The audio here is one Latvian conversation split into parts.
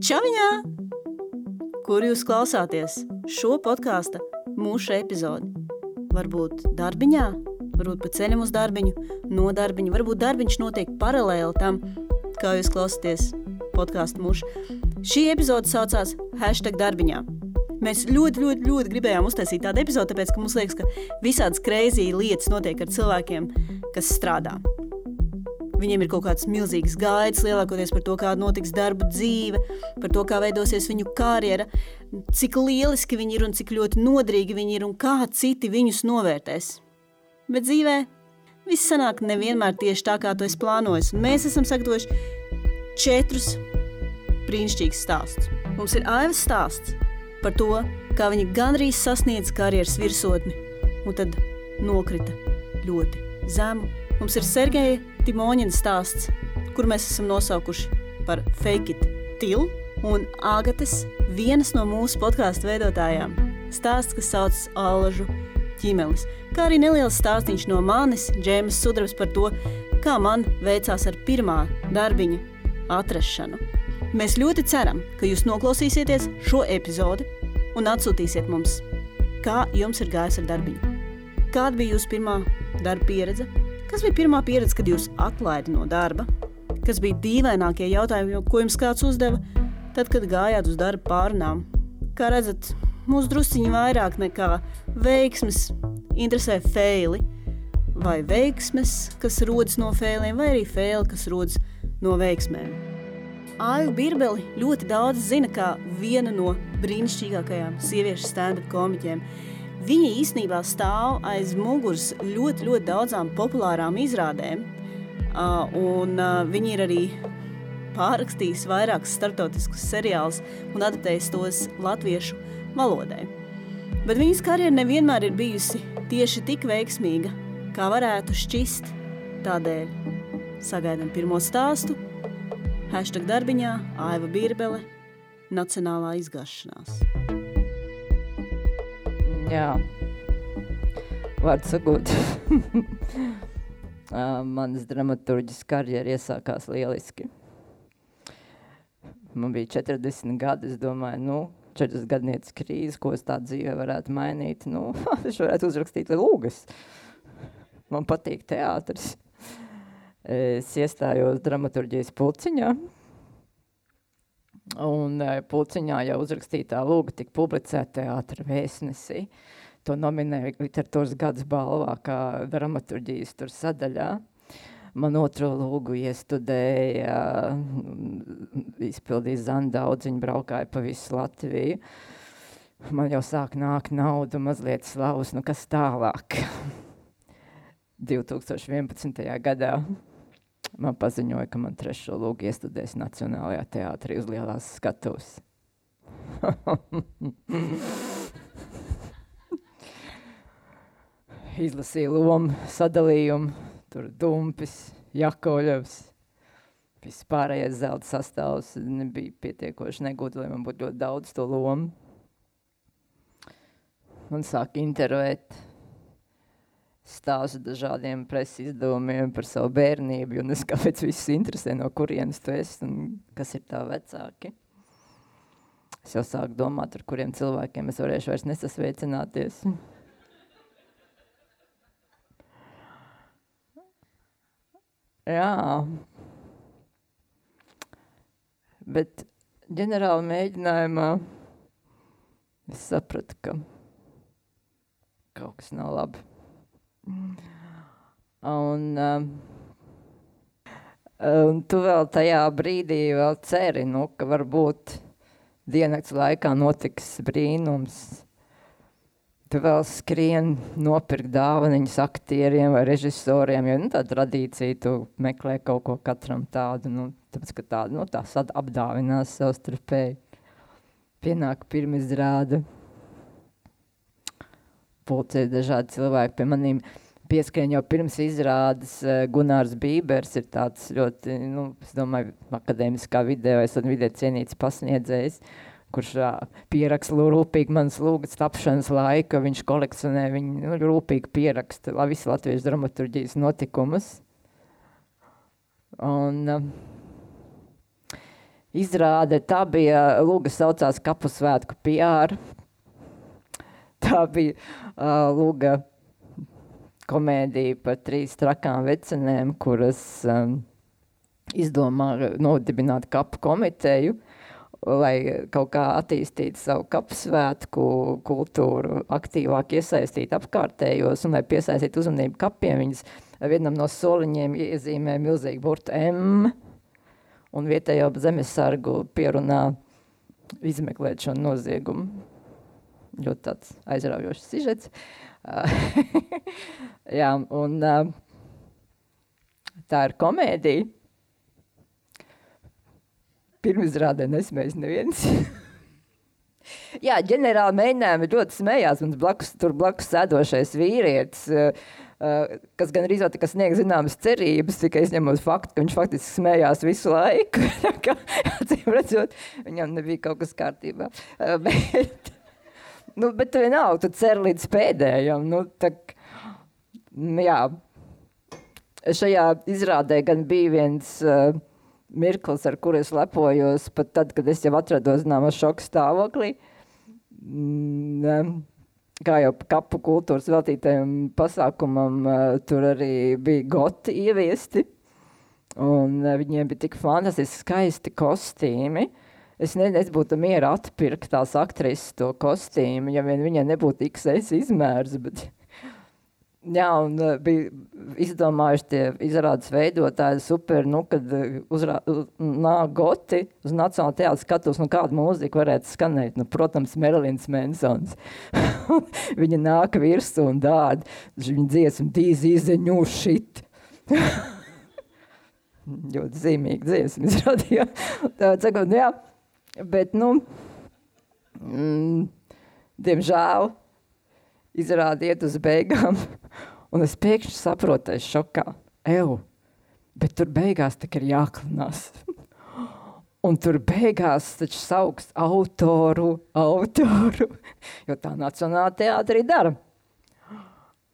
Čaviņā! Kur jūs klausāties? Šo podkāstu mūsu epizodi. Varbūt darbiņā, varbūt pa ceļam uz darbiņu, no darbiņa, varbūt darbiņš notiek paralēli tam, kā jūs klausāties podkāstu mūšu. Šī epizode saucās Hashtag darbiņā. Mēs ļoti, ļoti, ļoti gribējām uztaisīt tādu epizodi, tāpēc, ka mums liekas, ka visādas kreizī lietas notiek ar cilvēkiem, kas strādā. Viņiem ir kaut kāds milzīgs gaids, lielākoties par to, kāda notiks darba dzīve, par to, kā veidosies viņu karjera, cik lieliski viņi ir un cik ļoti nodrīgi viņi ir un kā citi viņus novērtēs. Bet dzīvē viss sanāk nevienmēr tieši tā, kā to es plānoju. Mēs esam sagatavojuši četrus brīnišķīgus stāstus. Mums ir aivas stāsts par to, kā viņa gandrīz sasniedza karjeras virsotni un tad nokrita ļoti zemu. Mums ir Sergeja Timoņina stāsts, kur mēs esam nosaukuši par Fake It Til un Agates, vienas no mūsu podkāstu veidotājām. Stāsts, kas saucas Alžu ķīmelis, kā arī neliels stāstīns no manis, Džēmas Sudrabs par to, kā man veicās ar pirmā darbiņa atrašanu. Mēs ļoti ceram, ka jūs noklausīsieties šo epizodi un atsūtīsiet mums, kā jums ir gājis ar darbiņu. Kāda bija jūsu pirmā darba pieredze? Kas bija pirmā pieredze, kad jūs atlaidi no darba? Kas bija dīvainākie jautājumi, ko jums kāds uzdeva, tad, kad gājāt uz darba pārunām? Kā redzat, mūs drusciņi vairāk nekā veiksmes interesē feili, vai veiksmes, kas rodas no feiliem, vai arī feili, kas rodas no veiksmēm. Aivu Birbeli ļoti daudz zina kā viena no brīnišķīgākajām sieviešu stand-up komiķiem – Viņa īstenībā stāv aiz muguras ļoti, ļoti daudzām populārām izrādēm, un viņa ir arī pārrakstījis vairākus startautiskus seriālus un adaptējis tos latviešu valodai. Bet viņas karjera nevienmēr ir bijusi tieši tik veiksmīga, kā varētu šķist. Tādēļ sagaidām pirmo stāstu, hashtag darbiņā Aiva Birbele, Nacionālā izgāšanās. Jā, vārds sakot, manas dramaturģis karjera iesākās lieliski. Man bija 40 gadi, es domāju, nu, 40 gadnieces krīze, ko es tā dzīvē varētu mainīt, nu, es varētu uzrakstīt lūgas. Man patīk teātris. Es iestājos dramaturģijas pulciņā, Un uh, Pulciņā jau uzrakstītā lūga tika publicēta teātra vēstnesī. To nominēja literatūras gads balvā kā dramaturģijas tur sadaļā. Man otro lūgu iestudēja, izpildīja Zandaudziņu, braukāja pa visu Latviju. Man jau sāk nākt nauda, mazliet slavas, nu kas tālāk. 2011. gadā man paziņoja, ka man trešo lūgu iestudēs Nacionālajā teātrī uz lielās skatuves. Izlasīja lomu sadalījumu, tur dumpis, jakoļevs, viss pārējais zelta sastāvs nebija pietiekoši negūti, lai man būtu ļoti daudz to lomu. Man sāk intervēt stāstu dažādiem preses izdevumiem par savu bērnību, un es kāpēc visus interesē, no kurienes tu esi un kas ir tā vecāki. Es jau sāku domāt, ar kuriem cilvēkiem es varēšu vairs nesasveicināties. Jā. Bet ģenerāla mēģinājumā es sapratu, ka kaut kas nav labi. Un, um, un tu vēl tajā brīdī vēl ceri, nu, ka varbūt diennakts laikā notiks brīnums. Tu vēl skrien nopirkt dāvaniņas aktieriem vai režisoriem, jo nu, tā tradīcija, tu meklē kaut ko katram tādu, nu, tāpēc, ka tāda, nu, tās apdāvinās savstarpēji. Pienāk pirmizrāda pulcē dažādi cilvēki pie manīm pieskrien jau pirms izrādes uh, Gunārs Bībers ir tāds ļoti, nu, es domāju, akadēmiskā vidē, es esmu vidē cienīts pasniedzējs, kurš pieraksta rūpīgi manas lūgas tapšanas laika, viņš kolekcionē, viņi nu, rūpīgi pieraksta visu latviešu dramaturģijas notikumus. Un uh, izrāde. Tā bija Lūga saucās Kapu svētku PR. Tā bija uh, Lūga komēdija par trīs trakām vecenēm, kuras um, izdomā nodibināt kapu komiteju, lai kaut kā attīstītu savu kapsvētku kultūru, aktīvāk iesaistīt apkārtējos un lai piesaistītu uzmanību kapiem. Viņas vienam no soliņiem iezīmē milzīgu burtu M, un vietējo zemesargu pierunā izmeklēt šo noziegumu. Ļoti aizraujošs sižets. Jā, un tā ir komēdija. Pirmizrādē nesmējas neviens. Jā, ģenerāli mēģinājumi ļoti smējās, un blakus, tur blakus sēdošais vīrietis, kas gan arī tika sniegt zināmas cerības, tikai izņemot faktu, ka viņš faktiski smējās visu laiku. kā, acīm redzot, viņam nebija kaut kas kārtībā. Bet, nu, bet tu vienalga, tu cer līdz pēdējam. Nu, tak, jā, šajā izrādē gan bija viens uh, mirklis, ar kuru es lepojos, pat tad, kad es jau atrados zināmā šoka stāvoklī. Mm, kā jau kapu kultūras veltītajam pasākumam, uh, tur arī bija goti ieviesti, un uh, viņiem bija tik fantastiski skaisti kostīmi. Es nezinu, es būtu miera atpirkt tās aktrises to kostīmu, ja vien viņai nebūtu XS izmērs, bet Jā, un uh, bija izdomājuši tie izrādes veidotāji super, nu, kad uh, uzrā, nāk goti uz Nacionāla teātra skatus, nu, kādu mūziku varētu skanēt. Nu, protams, Merilins Mansons. viņa nāk virsū un dāda, viņa dziesma dīzi izdeņu šit. Ļoti zīmīgi dziesma izrādīja. Tā, sakot, nu, jā, bet, nu, mm, diemžēl, izrādi iet uz beigām, un es pēkšņi saprotu, es šokā, eju, bet tur beigās tik ir jāklinās. un tur beigās taču sauks autoru, autoru, jo tā Nacionālā teātrī dara.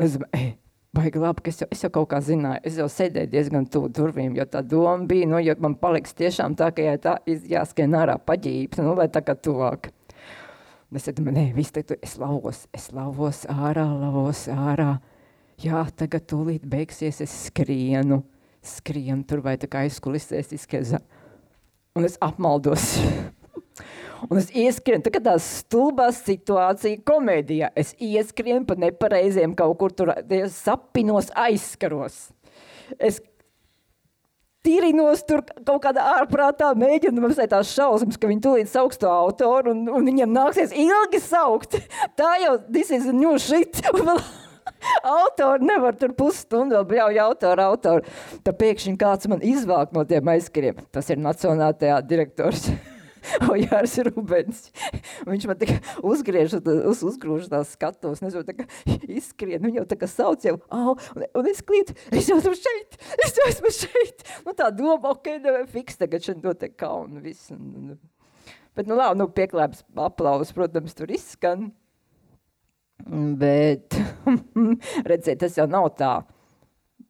Es domāju, baigi labi, ka es jau, es jau kaut kā zināju, es jau sēdēju diezgan tuvu durvīm, jo tā doma bija, nu, ja man paliks tiešām tā, ka jā, tā jāskrien ārā paģības, nu, lai tā kā tuvāk. Es domāju, nē, viss te tu, es lavos, es lavos ārā, lavos ārā. Jā, tagad tūlīt beigsies, es skrienu, skrienu tur vai tā kā aizkulisēs izskeza. Un es apmaldos. Un es ieskrienu, tā kā tā stulbā situācija komēdijā. Es ieskrienu pa nepareiziem kaut kur tur sapinos aizskaros. Es tīrinos tur kaut kādā ārprātā, mēģina mums tās šausmas, ka viņi tūlīt sauks to autoru un, un viņiem nāksies ilgi saukt. Tā jau, this is new shit. Autori nevar tur pusstundu vēl bļauj autoru, autoru. Tā pēkšņi kāds man izvāk no tiem aizskariem. Tas ir Nacionālā teātra direktors. Ojārs Rubens. Viņš man tikai uzgriež, uz, uzgrūž tās skatos, nezinu, tā kā izskrien, viņu jau tā kā sauc jau, au, un, un es klītu, es jau esmu šeit, es jau esmu šeit. Nu tā doma, ok, nevajag fiks, tagad šeit notiek kauna viss. Un, un, bet, nu labi, nu pieklēps aplaus, protams, tur izskan. Bet, redziet, tas jau nav tā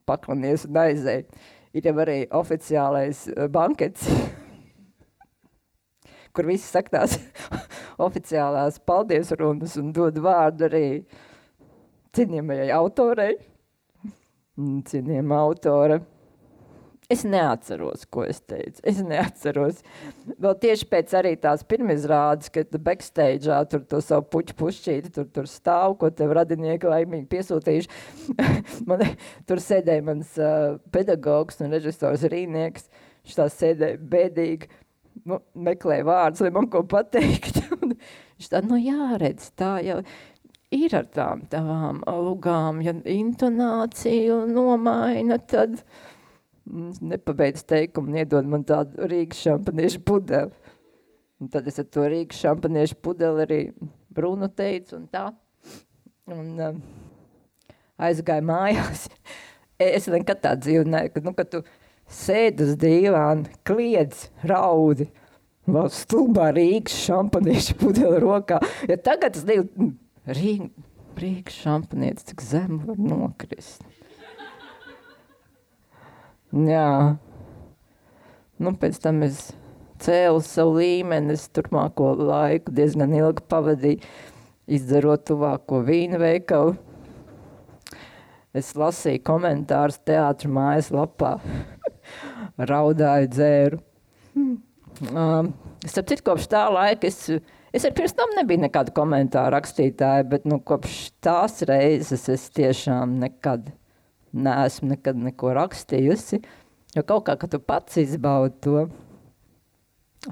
paklanies un aizēj. Ir jau arī oficiālais bankets kur visi saka tās oficiālās paldies runas un dod vārdu arī cienījamajai autorei. Cienījama autore. Es neatceros, ko es teicu. Es neatceros. Vēl tieši pēc arī tās pirmizrādes, kad backstage'ā tur to savu puķu pušķīti, tur, tur stāv, ko tev radinieki laimīgi piesūtījuši. Man, tur sēdēja mans uh, pedagogs un režisors Rīnieks. Viņš tā sēdēja bēdīgi meklēja vārdus, lai man ko pateikt. viņš tā, nu jāredz, tā jau ir ar tām tavām lugām, ja intonāciju nomaina, tad nepabeidz teikumu iedod man tādu Rīgas šampaniešu pudeli. Un tad es ar to Rīgas šampaniešu pudeli arī Bruno teicu un tā. Un um, aizgāju mājās. es nekad tā dzīvu, ne, ka, nu, ka tu sēd uz dīvāna, kliedz, raudi. Vēl stulbā Rīgas šampanieša pudeli rokā. Ja tagad es divu, mm, Rīga, Rīgas šampanietis, cik zem var nokrist. Jā. Nu, pēc tam es cēlu savu līmeni, es turpmāko laiku diezgan ilgi pavadīju, izdarot tuvāko vīnu veikalu. Es lasīju komentārus teātra mājas lapā, raudāju dzēru. Um, starp citu, kopš tā laika es, es arī pirms tam nebiju nekāda komentāra rakstītāja, bet nu, kopš tās reizes es tiešām nekad neesmu nekad neko rakstījusi, jo kaut kā, ka tu pats izbaudi to.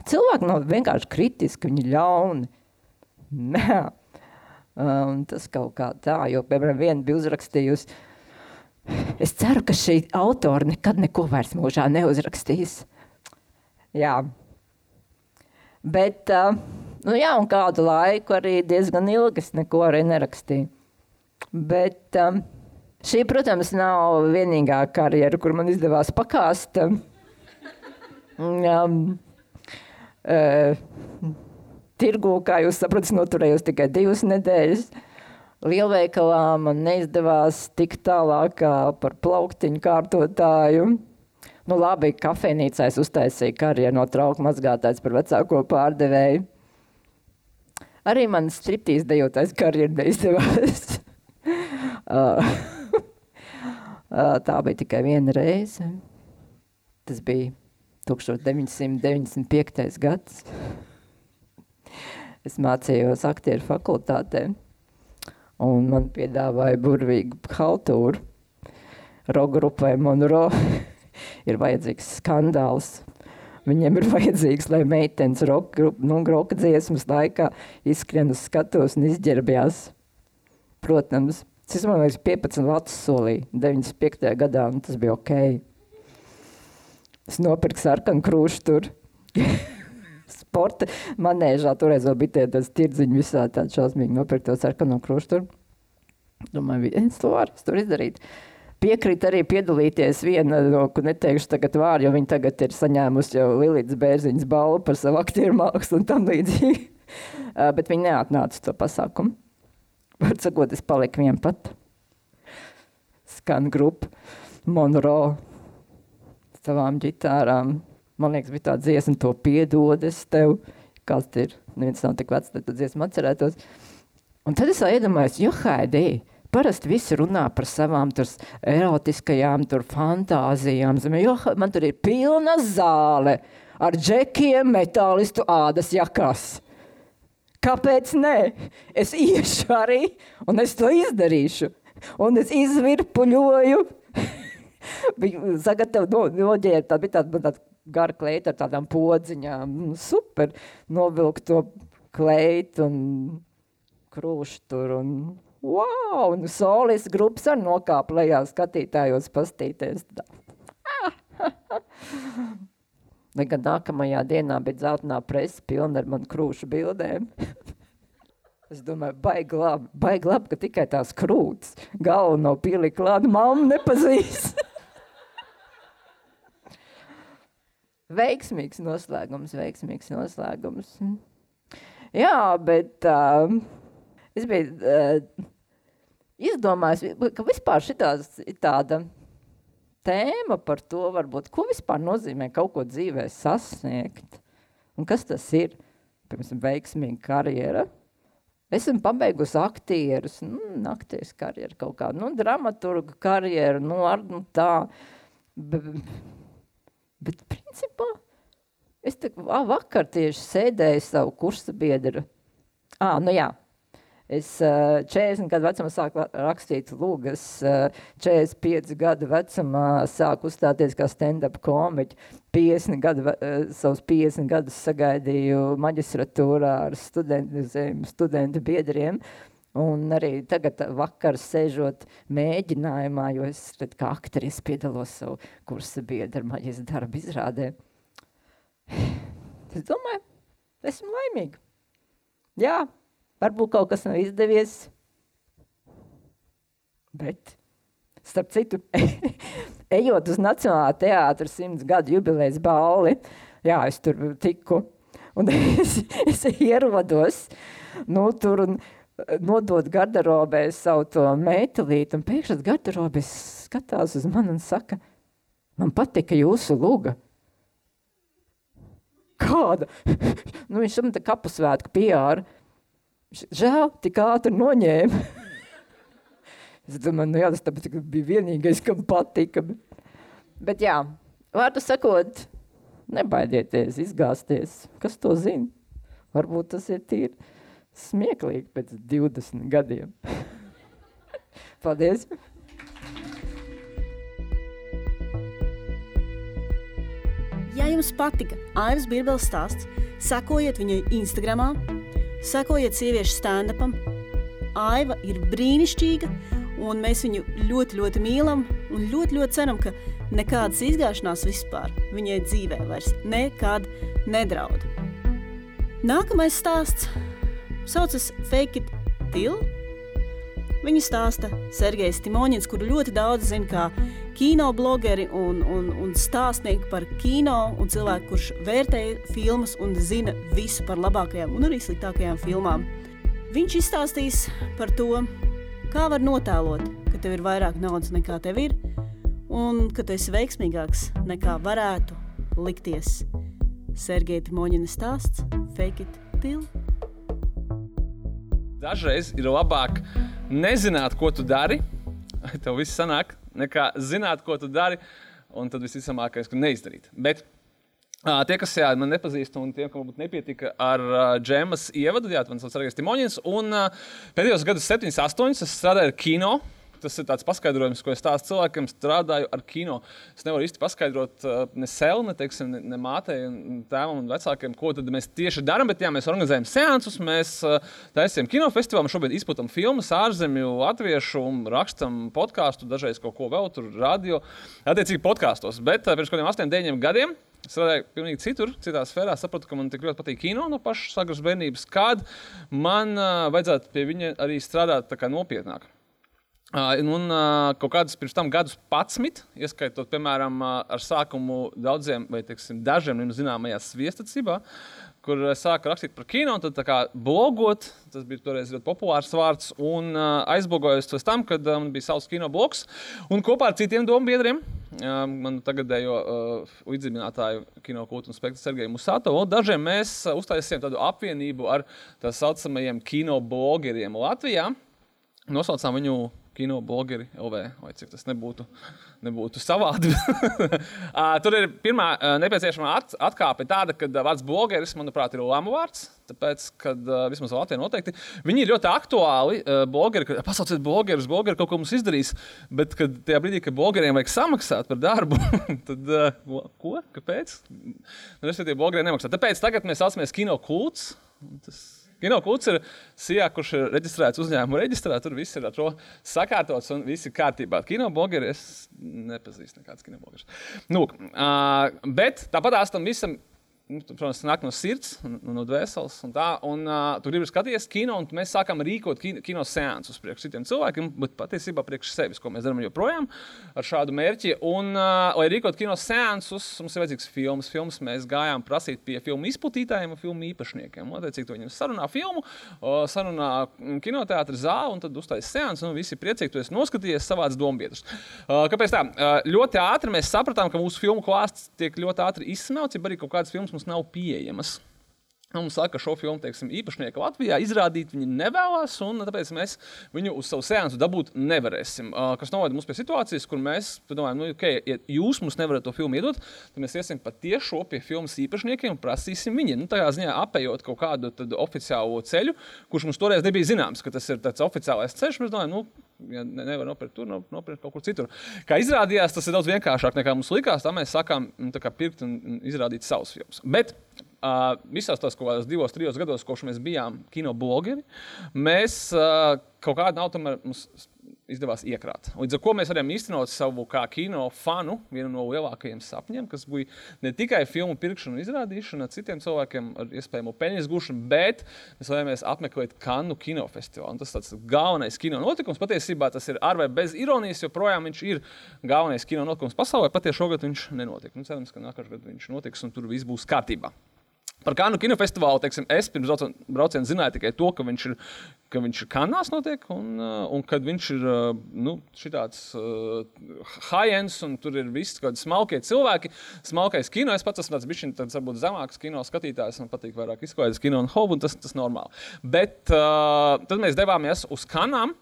Cilvēki nav vienkārši kritiski, viņi ļauni. Nē, um, tas kaut kā tā, jo, piemēram, viena bija uzrakstījusi, es ceru, ka šī autora nekad neko vairs mūžā neuzrakstīs. Jā, Bet, uh, nu jā, un kādu laiku arī diezgan ilgi es neko arī nerakstīju. Bet um, šī, protams, nav vienīgā karjera, kur man izdevās pakāst. Um, uh, tirgu, kā jūs saprotat, noturējos tikai divas nedēļas. Lielveikalā man neizdevās tik tālāk par plauktiņu kārtotāju. Nu, labi, kafejnīcā es uztaisīju karjeru no trauku mazgātājs par vecāko pārdevēju. Arī man striptīs dejotais karjeru neizdevās. tā bija tikai viena reize. Tas bija 1995. gads. Es mācījos aktieru fakultātē, un man piedāvāja burvīgu haltūru. Rogrupai Monroe ir vajadzīgs skandāls. Viņiem ir vajadzīgs, lai meitenes roka, nu, roka dziesmas laikā izskrien uz skatos un izģērbjās. Protams, es man liekas 15 vats solīju 95. gadā, un tas bija ok. Es nopirku sarkanu krūšu tur. Sporta manēžā toreiz vēl bija tāds tirdziņi visā tāds šausmīgi nopirkt to sarkano krūšu tur. Domāju, viens to var, tur izdarīt. Piekrīt arī piedalīties viena no, ko neteikšu tagad vārdu, jo viņa tagad ir saņēmusi jau Lilītas Bērziņas balvu par savu aktieru mākslu un tam līdzīgi. Bet viņa neatnāca to pasākumu. Var sakot, es paliku vien pat. Skan grupa Monroe savām ģitārām. Man liekas, bija tā dziesma, to piedod es tev. Kāds ir, neviens nav tik vecs, tad dziesmu atcerētos. Un tad es iedomājos, jo haidī, Parasti visi runā par savām tur erotiskajām tur fantāzijām. Jo man tur ir pilna zāle ar džekiem, metālistu ādas jakās. Kāpēc nē? Es iešu arī, un es to izdarīšu. Un es izvirpuļoju. Viņa sagatavoja, no, noģēra, tā bija tāda, tāda gara kleita ar tādām podziņām. Nu, super, novilkt to kleitu un krūšu tur un wow, un solis grupas ar nokāp lejā skatītājos pastīties. Lai gan nākamajā dienā bija zeltainā presa pilna ar man krūšu bildēm. es domāju, baigi labi, baigi labi, ka tikai tās krūtas galvu nav pielika klāta, mamma nepazīst. veiksmīgs noslēgums, veiksmīgs noslēgums. Jā, bet uh, es biju uh, izdomājis, ka vispār šitās ir tāda tēma par to, varbūt, ko vispār nozīmē kaut ko dzīvē sasniegt. Un kas tas ir? Piemēram, veiksmīga karjera. Esmu pabeigusi aktierus, nu, aktieris karjeru kaut kādu, nu, dramaturgu karjeru, nu, ar, nu, tā. Bet, principā, es te vakar tieši sēdēju savu kursa biedru. Ā, nu jā, Es 40 gadu vecumā sāku rakstīt lūgas, 45 gadu vecumā sāku uzstāties kā stand-up komiķi, 50 gadu, savus 50 gadus sagaidīju maģistratūrā ar studentu, studentu biedriem, Un arī tagad, vakar sēžot mēģinājumā, jo es tad, kā aktris piedalos savu kursa biedru maģistra darbu izrādē. Es domāju, esmu laimīga. Jā, Varbūt kaut kas nav izdevies, bet, starp citu, ejot uz Nacionālā teātra simts gadu jubilejas balli, jā, es tur tiku, un es, es ierodos, nu, tur un nodot garderobē savu to meitelīti, un pēkšņi garderobē skatās uz mani un saka, man patika jūsu luga. Kāda? nu, viņš tam tā kapusvētku PR. Žēl, tik ātri noņēma. es domāju, nu jā, tas tāpēc, bija vienīgais, kam patika. Bet jā, vārdu sakot, nebaidieties, izgāzties. Kas to zina? Varbūt tas ir tīri smieklīgi pēc 20 gadiem. Paldies! Ja jums patika Airas Bībeles stāsts, sekojiet viņai Instagram, sekojiet sieviešu stand-upam. Aiva ir brīnišķīga, un mēs viņu ļoti, ļoti mīlam. Un ļoti, ļoti ceram, ka nekādas izgāšanās vispār viņai dzīvē vairs nekad nedraud. Nākamais stāsts saucas Fake It Till. Viņa stāsta Sergejs Timoņins, kuru ļoti daudz zina kā kino blogeri un, un, un stāstnieki par kino un cilvēku, kurš vērtē filmas un zina visu par labākajām un arī sliktākajām filmām. Viņš izstāstīs par to, kā var notēlot, ka tev ir vairāk naudas nekā tev ir, un ka tu esi veiksmīgāks nekā varētu likties. Sergeja Timoņina stāsts Fake it till. Dažreiz ir labāk nezināt, ko tu dari, tev viss sanāk, nekā zināt, ko tu dari, un tad visticamākais, ka neizdarīt. Bet Uh, tie, kas jā, man nepazīst, un tiem, kam varbūt nepietika ar uh, džēmas ievadu, jā, man sauc Argais Timoņins, un uh, pēdējos gadus 7, 8 es strādāju ar kino, tas ir tāds paskaidrojums, ko es stāstu cilvēkiem, strādāju ar kino. Es nevaru īsti paskaidrot uh, ne sev, ne, teiksim, ne, ne mātei, ne tēvam un vecākiem, ko mēs tieši darām. Bet jā, mēs organizējam seansus, mēs uh, taisām kinofestivālu, šobrīd izplatām filmas, ārzemju, latviešu, rakstam podkāstu, dažreiz kaut ko vēl tur, radio, attiecīgi podkāstos. Bet uh, pirms kādiem 8, 9 gadiem. Es strādāju pilnīgi citur, citā sfērā. Sapratu, ka man tik ļoti patīk kino no pašas agras bērnības, kad man uh, vajadzētu pie viņa arī strādāt nopietnāk. Un kaut kādus pirms tam gadus patsmit, ieskaitot, piemēram, ar sākumu daudziem vai teiksim, dažiem no zināmajā sviestacībā, kur sāka rakstīt par kino, un tad kā, blogot, tas bija toreiz ļoti populārs vārds, un aizblogojos pēc tam, kad man bija savs kino bloks, un kopā ar citiem dombiedriem, manu tagadējo līdzdibinātāju kino kultūras spektru Sergeju Musatovu, dažiem mēs uztaisījām tādu apvienību ar tā saucamajiem kino blogeriem Latvijā. Nosaucām viņu kino blogeri LV, vai cik tas nebūtu, nebūtu savādi. Tur ir pirmā nepieciešamā at, atkāpe tāda, ka vārds blogeris, manuprāt, ir lēmu vārds. Tāpēc, kad vismaz Latvijā noteikti viņi ir ļoti aktuāli. Blogeri, ka pasauciet blogerus, blogeri kaut ko mums izdarīs, bet kad tajā brīdī, kad blogeriem vajag samaksāt par darbu, tad ko? Kāpēc? Nu, es tie blogeri nemaksā. Tāpēc tagad mēs saucamies kino kults. Tas Kino kults ir SIA, kurš ir reģistrēts uzņēmuma reģistrā. Tur viss ir sakārtots un viss ir kārtībā. Kino blogeri es nepazīstu nekādus kino blogerus. Nu, uh, bet tāpat tam visam nu, protams, nāk no sirds, no, no dvēseles. Un tā, un, uh, tu gribi skatīties kino, un mēs sākām rīkot kino, kino seansus priekš citiem cilvēkiem, bet patiesībā priekš sevis, ko mēs darām joprojām ar šādu mērķi. Un, uh, lai rīkot kino seansus, mums ir vajadzīgs filmas. Filmas mēs gājām prasīt pie filmu izplatītājiem un filmu īpašniekiem. Attiecīgi, viņiem sarunā filmu, uh, sarunā kinoteātris zāli, un tad uztaisīs seansu, un visi priecīgi, tu esi noskatījies savāds dombiedrus. Uh, kāpēc tā? Uh, ļoti ātri mēs sapratām, ka mūsu filmu klāsts tiek ļoti ātri izsmelts, ja arī kaut kādas filmas mums nav pieejamas. Mums saka, ka šo filmu teiksim, īpašnieki Latvijā izrādīt viņi nevēlas, un tāpēc mēs viņu uz savu sēnesi dabūt nevarēsim. Kas novada mums pie situācijas, kur mēs domājam, nu, okay, ja jūs mums nevarat to filmu iedot, tad mēs iesim patiešo pie filmas īpašniekiem un prasīsim viņiem. Nu, tajā ziņā apējot kaut kādu oficiālu ceļu, kurš mums toreiz nebija zināms, ka tas ir tāds oficiālais ceļš. Mēs domājam, nu, ja nevar nopirkt tur, nopirkt kaut kur citur. Kā izrādījās, tas ir daudz vienkāršāk nekā mums likās. Tā mēs sākām nu, tā pirkt un izrādīt savus filmus. Bet Uh, visās tās kaut kādos divos, trijos gados, kopš mēs bijām kino blogeri, mēs uh, kaut kādā mums izdevās iekrāt. Līdz ar to mēs varējām īstenot savu kā kino fanu, vienu no lielākajiem sapņiem, kas bija ne tikai filmu pirkšana un izrādīšana citiem cilvēkiem ar iespējamu peļņas gūšanu, bet mēs vēlamies apmeklēt Kanu kinofestivālu. Tas ir galvenais kino notikums. Patiesībā tas ir ar vai bez ironijas, joprojām viņš ir galvenais kino notikums pasaulē. Patiešām šogad viņš nenotika. Nu, cerams, ka nākamā gada viņš notiks un tur viss būs kārtībā. Par Kanu kinofestivālu teiksim, es pirms brauciena zināju tikai to, ka viņš ir, ka viņš ir kanāls, notiek, un, uh, un kad viņš ir uh, nu, tāds uh, high-ends, un tur ir viss kaut kādi smalkie cilvēki. Smalkais kino, es pats esmu tāds bijis tāds varbūt zemāks kino skatītājs, man patīk vairāk izklaidēs kino un hobu, un tas ir normāli. Bet uh, tad mēs devāmies uz kanām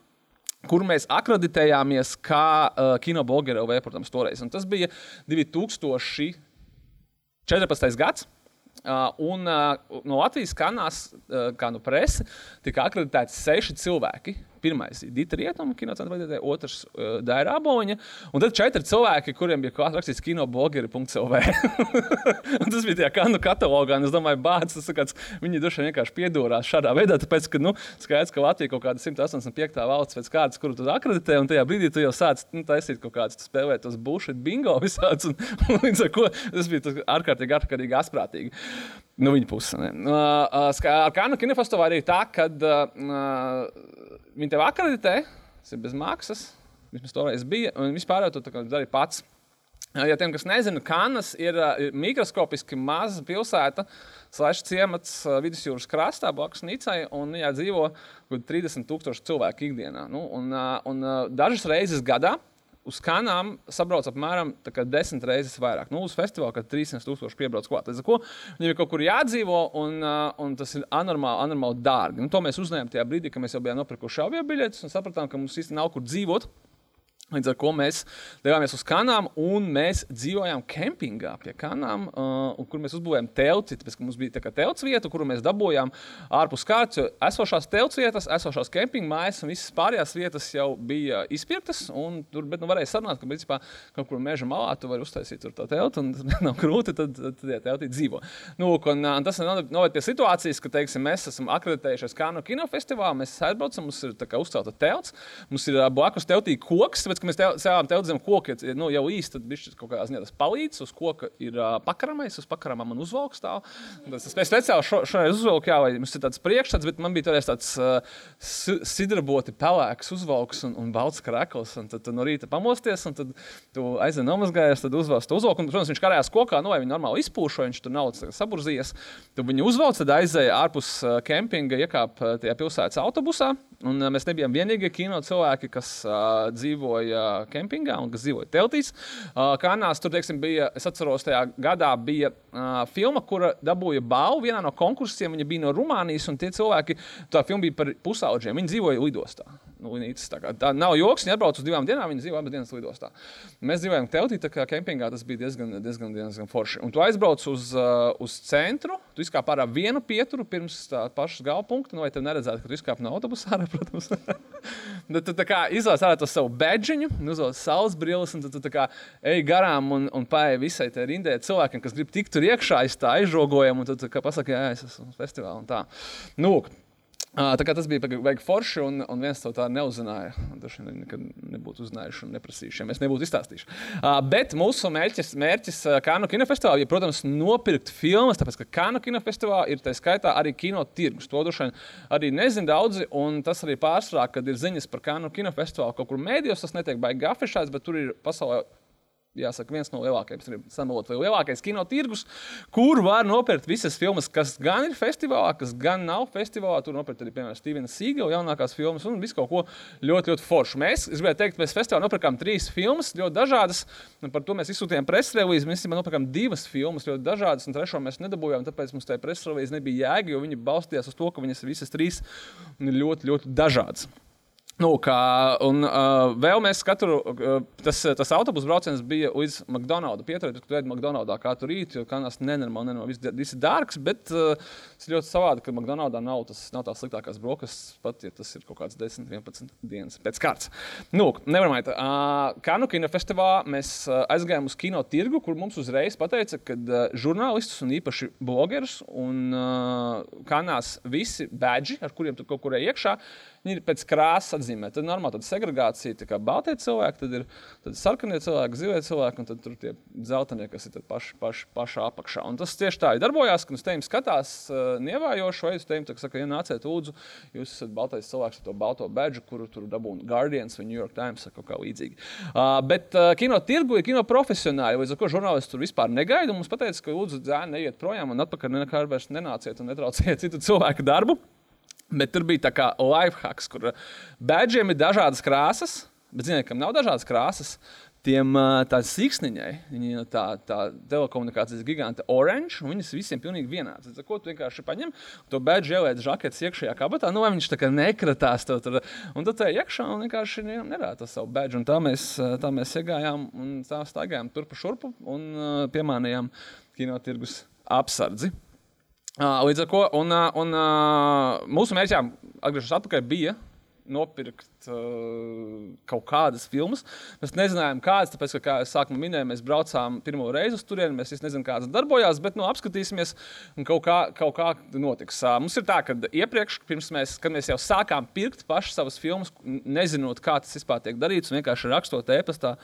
kur mēs akreditējāmies kā uh, kinoblogeru protams, toreiz. Un tas bija 2014. gads. Uh, un uh, no Latvijas kanāls, uh, kā no presa, tika akreditēti seši cilvēki, Pirmais ir Dita Rietuma kinocentra vadītāja, otrs uh, Daira Aboņa, un tad četri cilvēki, kuriem bija klāts rakstīts kinoblogeri.lv. tas bija tajā kanu katalogā, un es domāju, bācis, tas kāds, viņi droši vien vienkārši piedūrās šādā veidā, tāpēc, ka, nu, skaidrs, ka Latvija kaut kāda 185. valsts pēc kārtas, kuru tu akreditē, un tajā brīdī tu jau sāc, nu, taisīt kaut kāds, spēlēt tos bullshit bingo visāds, un, un līdz ar ko tas bija tas ārkārtīgi, ārkārtīgi asprātīgi. Nu, viņa puse. Uh, uh, ar Kanu kinofestivālu arī tā, ka uh, Viņi tev akreditē, tas ir bez maksas. Vismaz toreiz bija, un vispār to darīja pats. Ja tiem, kas nezina, Kanas ir, ir mikroskopiski maza pilsēta, slēdz ciemats vidusjūras krastā, blakus Nicai, un viņā dzīvo 30,000 cilvēku ikdienā. Nu, un, un, dažas reizes gadā uz kanām sabrauc apmēram desmit reizes vairāk. Nu, uz festivāla, kad 300 tūkstoši piebrauc klāt. Līdz ar to viņiem ir kaut kur jādzīvo, un, un tas ir anormāli, anormāli dārgi. Nu, to mēs uzņēmām tajā brīdī, kad mēs jau bijām nopirkuši avio biļetes un sapratām, ka mums īstenībā nav kur dzīvot. Līdz ar to mēs devāmies uz kanām un mēs dzīvojām kempingā pie kanām, uh, kur mēs uzbūvējām telti. Tāpēc, mums bija tā telts vieta, kuru mēs dabūjām ārpus kārtas. Esošās telts vietas, esošās kempinga mājas un visas pārējās vietas jau bija izpirktas. Tur bet, nu, varēja sarunāt, ka principā, kaut kur meža malā tu vari uztaisīt to telti un tas nav grūti. Tad, tad, ja teltī dzīvo. Nu, un, un tas noved pie situācijas, ka teiksim, mēs esam akreditējušies Kanu kinofestivālā. Mēs aizbraucam, mums ir uzcelta telts, mums ir blakus teltī koks tāpēc, ka mēs sēžam te koka, ja nu, jau īsti tad viņš kaut kādā ziņā tas palīdz. Uz koka ir uh, pakaramais, uz pakaramā man uzvalks stāv. Tas es speciāli šo, šoreiz uzvalku, jā, vai mums ir tāds priekšstats, bet man bija toreiz tāds uh, sidraboti pelēks uzvalks un, un balts krekls. Un tad tu no rīta pamosties, un tad tu aizvien nomazgājies, tad uzvalks to uzvalku. Un, protams, viņš karājās kokā, nu vai viņi normāli izpūšo, viņš tur nav saburzījies. Tu viņu uzvalc, tad aizēja ārpus kempinga, iekāp uh, tajā pilsētas autobusā. Un, mēs nebijām vienīgie kino cilvēki, kas uh, dzīvoja kempingā un kas dzīvoja teltīs. Uh, Kanās tur teiksim, bija, es atceros, tajā gadā bija uh, filma, kura dabūja balvu vienā no konkursiem. Viņa bija no Rumānijas, un tie cilvēki, tā filma bija par pusaudžiem. Viņi dzīvoja lidostā. Nu, Nīcas, tā, kā, tā nav joks, viņi atbrauc uz divām dienām, viņi dzīvo abas dienas lidostā. Mēs dzīvojam teltī, tā kā kempingā tas bija diezgan, diezgan, diezgan forši. Un tu aizbrauc uz, uh, uz centru, tu izkāp ārā vienu pieturu pirms tā pašas galpunkta, nu vai tev neredzētu, ka tu izkāp no autobusa ārā, protams. tad tu tā kā izlaiž ārā to savu bedžiņu, uzvelc saules brilles, un tad tu tā kā ej garām un, un paēj visai tai rindē cilvēkiem, kas grib tikt tur iekšā, es tā aizžogojam, un tad tu kā pasaki, jā, es esmu festivālā un tā. Nu, Tā kā tas bija baigi forši, un, un viens to tā neuzzināja. Daži nekad nebūtu uzzinājuši un neprasījuši, ja mēs nebūtu izstāstījuši. Uh, bet mūsu mērķis, mērķis Kanu kinofestivālā ir, protams, nopirkt filmas, tāpēc, ka Kanu kinofestivālā ir tā skaitā arī kino tirgus. To droši vien arī nezina daudzi, un tas arī pārsvarā, kad ir ziņas par Kanu kinofestivālu kaut kur mēdījos, tas netiek baigi afišēts, bet tur ir pasaulē jāsaka, viens no lielākajiem, samalot, vai lielākais kino tirgus, kur var nopirkt visas filmas, kas gan ir festivālā, kas gan nav festivālā. Tur nopirkt arī, piemēram, Stevena Sīgela jaunākās filmas un visu kaut ko ļoti, ļoti foršu. Mēs, es gribēju teikt, mēs festivālā nopirkām trīs filmas, ļoti dažādas. Par to mēs izsūtījām presrelīzi. Mēs nopirkām divas filmas, ļoti dažādas, un trešo mēs nedabūjām, tāpēc mums tajā presrelīzē nebija jēga, jo viņi balstījās uz to, ka viņas visas trīs ir ļoti, ļoti dažādas. Nu, kā, un uh, vēl mēs katru, uh, tas, tas autobusu brauciens bija līdz McDonald's. Pieturēties, ka tu ej McDonald's katru rītu, jo kanās nenormāli, nenormāli, viss, viss ir dārgs, bet uh, tas ļoti savādi, ka McDonald's nav, tas, nav tās sliktākās brokastis, pat ja tas ir kaut kāds 10, 11 dienas pēc kārtas. Nu, nevaramait, uh, Kanu kinofestivālā mēs uh, aizgājām uz kino tirgu, kur mums uzreiz pateica, ka uh, žurnālistus un īpaši blogerus un uh, kanās visi badži, ar kuriem tu kaut kur iekšā, Viņi ir pēc krāsas nozīmē. Tad normāli tāda segregācija, tā kā baltie cilvēki, tad ir tad sarkanie cilvēki, zilie cilvēki, un tad tur tie zeltainie, kas ir paši, paši, pašā apakšā. Un tas tieši tā darbojās, ka uz tevis skatās uh, nievējoši, vai uz tevis saka, ja nāciet, lūdzu, jūs esat baltais cilvēks ar to balto badžu, kuru tur dabūna Guardians vai New York Times vai kaut kā līdzīga. Uh, bet uh, kino tirgu ir kino profesionāli, līdz ar ko žurnālisti tur vispār negaida. Mums pateica, ka lūdzu, dzēni neiet projām un atpakaļ nekā vairs nenāciet un netraucējiet citu cilvēku darbu. Bet tur bija tā kā life hacks, kur badžiem ir dažādas krāsas, bet, kam nav dažādas krāsas, tiem tā siksniņai, viņa tā, tā telekomunikācijas giganta Orange, un viņas visiem pilnīgi vienādas. Tad, ko tu vienkārši paņem, to badžu ieliec žaketes iekšējā kabatā, nu vai viņš tā kā nekratās to tur, un tad tā iekšā un vienkārši nerāda savu badžu, un tā mēs, tā mēs iegājām un tā staigājām turpu šurpu un piemānījām kinotirgus apsardzi. Līdz ar to un, un, mūsu mērķiem, atgriežoties atpakaļ, bija nopirkt uh, kaut kādas filmas. Mēs nezinājām, kādas, tāpēc, ka, kā jau sākumā minēju, mēs braucām pirmo reizi uz turieni. Mēs nezinām, kādas darbojās, bet nu, apskatīsimies, un kaut kā, kaut kā notiks. Uh, mums ir tā, ka iepriekš, mēs, mēs jau sākām pirkt pašas savas filmas, nezinot, kā tas vispār tiek darīts, vienkārši rakstot e-pastā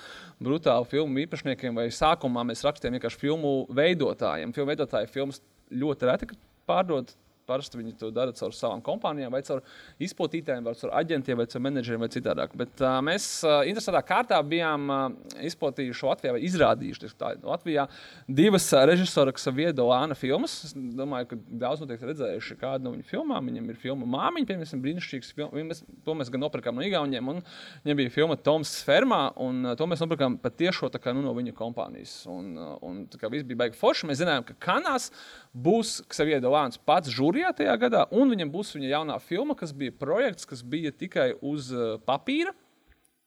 brutālu filmu īpašniekiem, vai sākumā mēs rakstījām vienkārši filmu veidotājiem. Filmu veidotāji filmas ļoti reti pārdod Parasti viņi to dara caur savām kompānijām, vai caur izplatītājiem, vai caur aģentiem, vai caur menedžeriem, vai citādāk. Bet uh, mēs uh, interesantā kārtā bijām uh, izplatījuši Latvijā, vai izrādījuši tā, Latvijā divas uh, režisora Viedo Lāna filmas. Es domāju, ka daudz noteikti redzējuši kādu no viņu filmām. Viņam ir filma Māmiņa, piemēram, brīnišķīgs filmas. To mēs gan nopirkām no Igauniem, un viņam bija filma Toms Fermā, un uh, to mēs nopirkām pat tiešo kā, nu, no viņa kompānijas. Un, uh, un tā kā viss bija baigi forši, mēs zinājām, ka Kanās būs Viedo Lāns pats žūrs jūrijā tajā gadā, un viņam būs viņa jaunā filma, kas bija projekts, kas bija tikai uz uh, papīra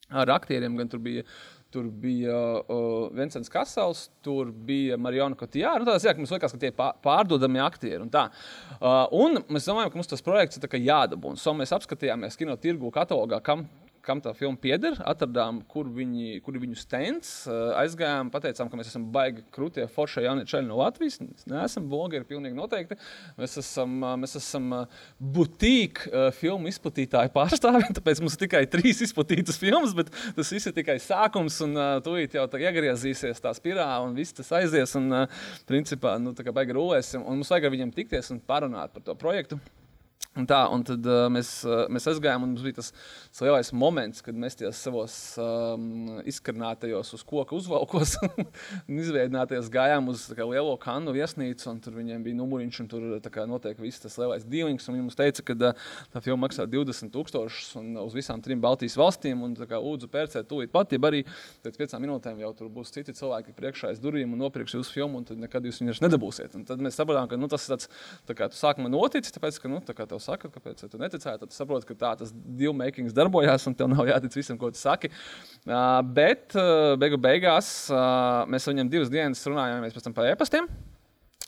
ar aktieriem. Gan tur bija Tur bija uh, Vincents Kasels, tur bija Marijona Kotijā. Nu, tādā ziņā, ka mums liekas, ka tie ir pārdodami aktieri. Un, tā. uh, un mēs domājam, ka mums tas projekts ir jādabū. Un so mēs apskatījāmies kino tirgu katalogā, kam kam tā filma pieder, atradām, kur, viņi, kur viņu stends. Aizgājām, pateicām, ka mēs esam baigi krūtie, forši jaunie čaļi no Latvijas. Mēs neesam blogeri, pilnīgi noteikti. Mēs esam, mēs esam butīka filmu izplatītāju pārstāvji, tāpēc mums ir tikai trīs izplatītas filmas, bet tas viss ir tikai sākums, un tūlīt jau tā iegriezīsies tā spirāli, un viss tas aizies, un principā, nu, baigi rulēsim, un mums vajag ar viņiem tikties un parunāt par to projektu. Un tā, un tad uh, mēs, uh, mēs aizgājām, un mums bija tas, tas lielais moments, kad mēs tajos savos um, izkarnātajos uz koka uzvalkos un izveidināties gājām uz kā, lielo kanu viesnīcu, un tur viņiem bija numuriņš, un tur kā, notiek viss tas lielais dīlings, un viņi mums teica, ka uh, tā filma maksā 20 tūkstošus un uz visām trim Baltijas valstīm, un kā, lūdzu pērcēt tūlīt pat, ja arī pēc piecām minūtēm jau tur būs citi cilvēki priekšā aiz durvīm un nopirks jūsu filmu, un tad nekad jūs viņus nedabūsiet. Un tad mēs sapratām, ka nu, tas ir tāds, tā kā tu sākumā noticis, tāpēc, ka, nu, tā kā tev saka, kāpēc tu neticēji. Tad saproti, ka tā tas dealmaking darbojās un tev nav jātic visam, ko tu saki. Uh, bet uh, beigu beigās uh, mēs viņam divas dienas runājām pēc tam par e-pastiem.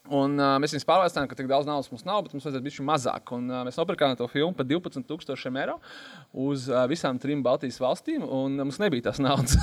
Un, uh, mēs viņus pārliecinājām, ka tik daudz naudas mums nav, bet mums vajadzēja būt mazāk. Un, uh, mēs nopirkām to filmu par 12,000 eiro uz uh, visām trim Baltijas valstīm, un uh, mums nebija tās naudas.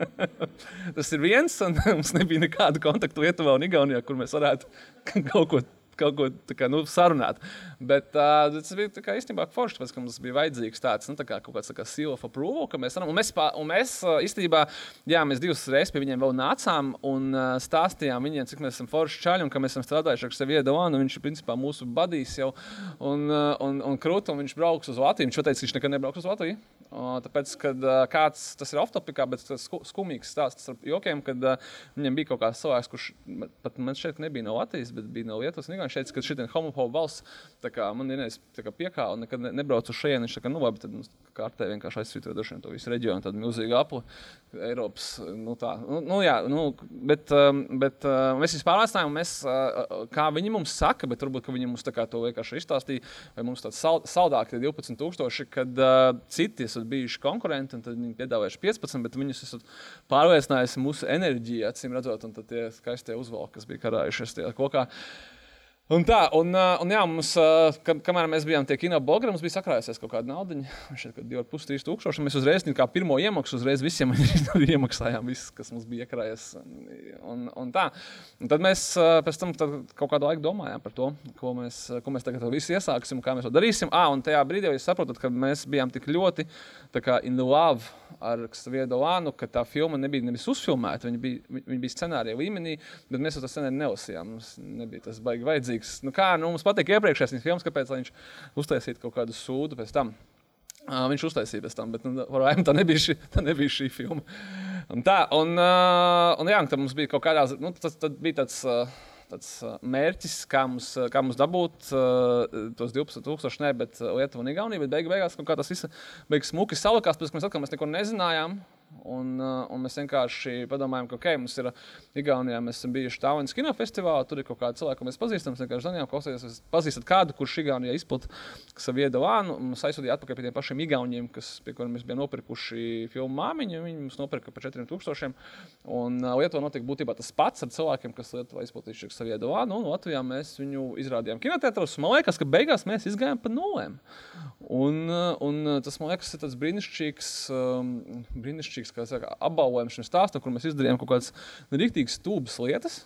Tas ir viens, un mums nebija nekādu kontaktu Lietuvā un Igaunijā, kur mēs varētu kaut ko kaut ko kā, nu, sarunāt. Bet uh, tas bija kā, īstenībā forši, tāpēc, ka mums bija vajadzīgs tāds nu, tā kā, kaut kāds kā, seal of approval, ka mēs varam. Un mēs, un mēs īstenībā, jā, mēs divas reizes pie viņiem vēl nācām un uh, stāstījām viņiem, cik mēs esam forši čaļi un ka mēs esam strādājuši ar sevi iedavānu. Viņš ir principā mūsu badījis jau un, uh, un, un krūti, un viņš brauks uz Latviju. Viņš teica, viņš nekad nebrauks uz Latviju. Uh, tāpēc, kad uh, kāds tas ir off-topikā, bet tas skumīgs stāsts ar jokiem, kad uh, viņam bija kaut kāds cilvēks, kurš pat man šeit nebija no Latvijas, bet bija no Lietuvas vienkārši teica, ka šī homofoba valsts kā, man ir piekāpta un nekad ne, nebrauc uz šejienu. Viņš teica, nu labi, tad nu, kārtē vienkārši aizsvītroja to visu reģionu, tādu milzīgu apli. Eiropas, nu tā, nu, nu jā, nu, bet, um, bet uh, mēs visi pārliecinājām, mēs, uh, kā viņi mums saka, bet varbūt viņi mums to vienkārši izstāstīja, vai mums tāds saldāk ir 12,000, kad uh, citi esat bijuši konkurenti, un tad viņi piedāvājuši 15, bet viņus esat pārliecinājusi mūsu enerģiju, acīm redzot, un tad tie skaistie uzvalki, kas bija karājušies tajā kokā. Un tā, un, uh, un jā, mums, uh, kam, kamēr mēs bijām tie kino blogeri, mums bija sakrājusies kaut kāda nauda. Šeit bija 2,5 tūkstoši. Mēs uzreiz, kā pirmo iemaksu, uzreiz visiem iemaksājām visu, kas mums bija iekrājies. Un, un tā. Un tad mēs uh, pēc tam kaut kādu laiku domājām par to, ko mēs, ko mēs tagad visi iesāksim, kā mēs to darīsim. Ah, un tajā brīdī jūs saprotat, ka mēs bijām tik ļoti kā, in love ar Viedo Lānu, ka tā filma nebija nevis uzfilmēta, viņa bija, viņa bija scenārija līmenī, bet mēs to scenāriju nelasījām. Mums nebija tas baigi vajadzīgs. Nu, kā nu, mums patīk iepriekšējais filmas, kāpēc viņš uztaisītu kaut kādu sūdu pēc tam. Uh, viņš uztaisīja pēc tam, bet nu, varbūt tā nebija šī, tā nebija šī filma. Un tā, un, uh, un jā, tad mums bija kaut kādā, nu, tas bija tāds. Uh, tāds mērķis, kā mums, kā mums dabūt uh, tos 12,000, ne, bet Lietuva un Igaunija. Bet beig, beigās kaut kā tas viss beigas smuki salikās, pēc tam mēs atkal mēs neko nezinājām. Un, uh, un mēs vienkārši padomājām, ka, ok, mums ir Igaunijā, mēs esam bijuši Tālānas kinofestivālā, tur ir kaut kāda cilvēka, ko mēs pazīstam. Mēs vienkārši zinām, klausāties, pazīstat kādu, kurš Igaunijā izplatīja savu iedavānu. Mums aizsūtīja atpakaļ pie tiem pašiem Igauniem, kas, pie kuriem mēs bijām nopirkuši filmu māmiņu. Viņi mums nopirka par 4000. Un uh, Lietuvā notika būtībā tas pats ar cilvēkiem, kas Lietuvā izplatījuši savu iedavānu. Un Latvijā mēs viņu izrādījām kinotētros. Man liekas, ka beigās mēs izgājām pa nulēm. Un, un tas, man liekas, ir tas um, brīnišķīgs brīnišķīgs saka, apbalvojums šim stāstam, kur mēs izdarījām kaut kādas rīktīgas stūbas lietas.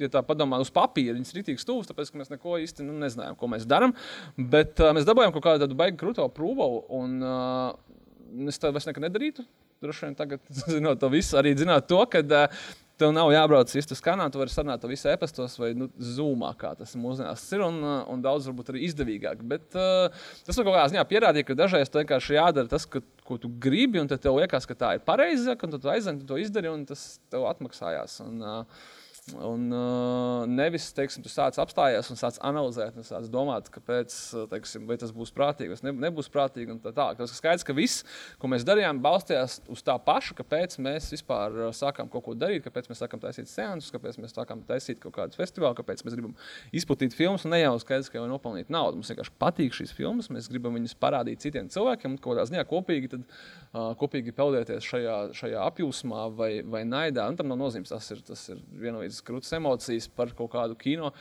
Ja tā padomā uz papīra, viņas ir rītīgi stūvis, tāpēc mēs neko īsti nu, nezinājām, ko mēs darām. Bet uh, mēs dabūjām kaut kādu baigtu krūto prūvu, un uh, es to vairs nedarītu. Droši vien tagad, zinot to visu, arī zināt to, ka uh, Tev nav jābrauc uz kanālu, tu vari sarunāt to visu e-pastos vai nu, zūmā, kā tas mūsdienās ir. Un, uh, un daudz varbūt arī izdevīgāk. Bet uh, tas man kaut kādā ziņā pierādīja, ka dažreiz tas vienkārši jādara tas, ka, ko tu gribi, un tev liekas, ka tā ir pareizāk, un tu aizēni, tu to izdari, un tas tev atmaksājās. Un, uh, Un uh, nevis, teiksim, tu sāc apstājies un sāc analizēt, un sāc domāt, kāpēc, teiksim, vai tas būs prātīgi, vai ne, nebūs prātīgi. Tā, tā. Tas skaidrs, ka viss, ko mēs darījām, balstījās uz tā paša, kāpēc mēs vispār sākām kaut ko darīt, kāpēc mēs sākām taisīt sēnes, kāpēc mēs sākām taisīt kaut kādus festivālus, kāpēc mēs gribam izplatīt filmas, un ne jau skaidrs, ka jau nopelnīt naudu. Mums vienkārši patīk šīs filmas, mēs gribam viņas parādīt citiem cilvēkiem, un kādā ziņā kopīgi, tad, uh, kopīgi peldēties šajā, šajā apjūsmā vai, vai naidā. Un tam nav nozīmes, tas ir, tas ir vienotrs tādas krūtis emocijas par kaut kādu kino.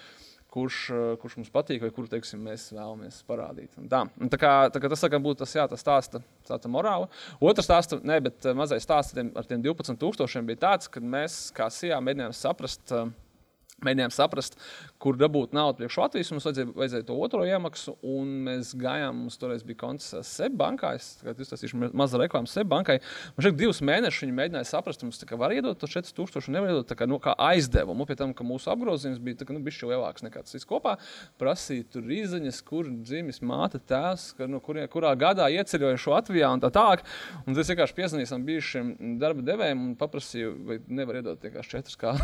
Kurš, eh, kurš mums patīk, vai kuru teiksim, mēs vēlamies parādīt. Un tā. Un tā kā, tā kā tas būtu tas, jā, tas stāsta, stāsta morāla. Otrs stāsta, ne, bet eh, mazais stāsts ar tiem 12,000 bija tāds, ka mēs kā SIA mēģinājām saprast, uh, Mēģinājām saprast, kur dabūt naudu priekš Latvijas. Mums vajadzēja, vajadzēja to otro iemaksu, un mēs gājām. Mums toreiz bija konts SEB bankā. Es izstāstīšu mazu reklāmu SEB bankai. Man šeit divus mēnešus viņi mēģināja saprast, mums kā, var iedot to 4000, nevar iedot kā, nu, kā aizdevumu. Pie tam, ka mūsu apgrozījums bija tā, ka, nu, bišķi lielāks nekā tas viss kopā. Prasīja tur izziņas, kur dzimis māte tēvs, ka, nu, kur, kurā gadā ieceļojuši Latvijā un tā tālāk. Un es vienkārši tam bijušiem darba devējiem un paprasīju, vai nevar iedot tikai četrus kā.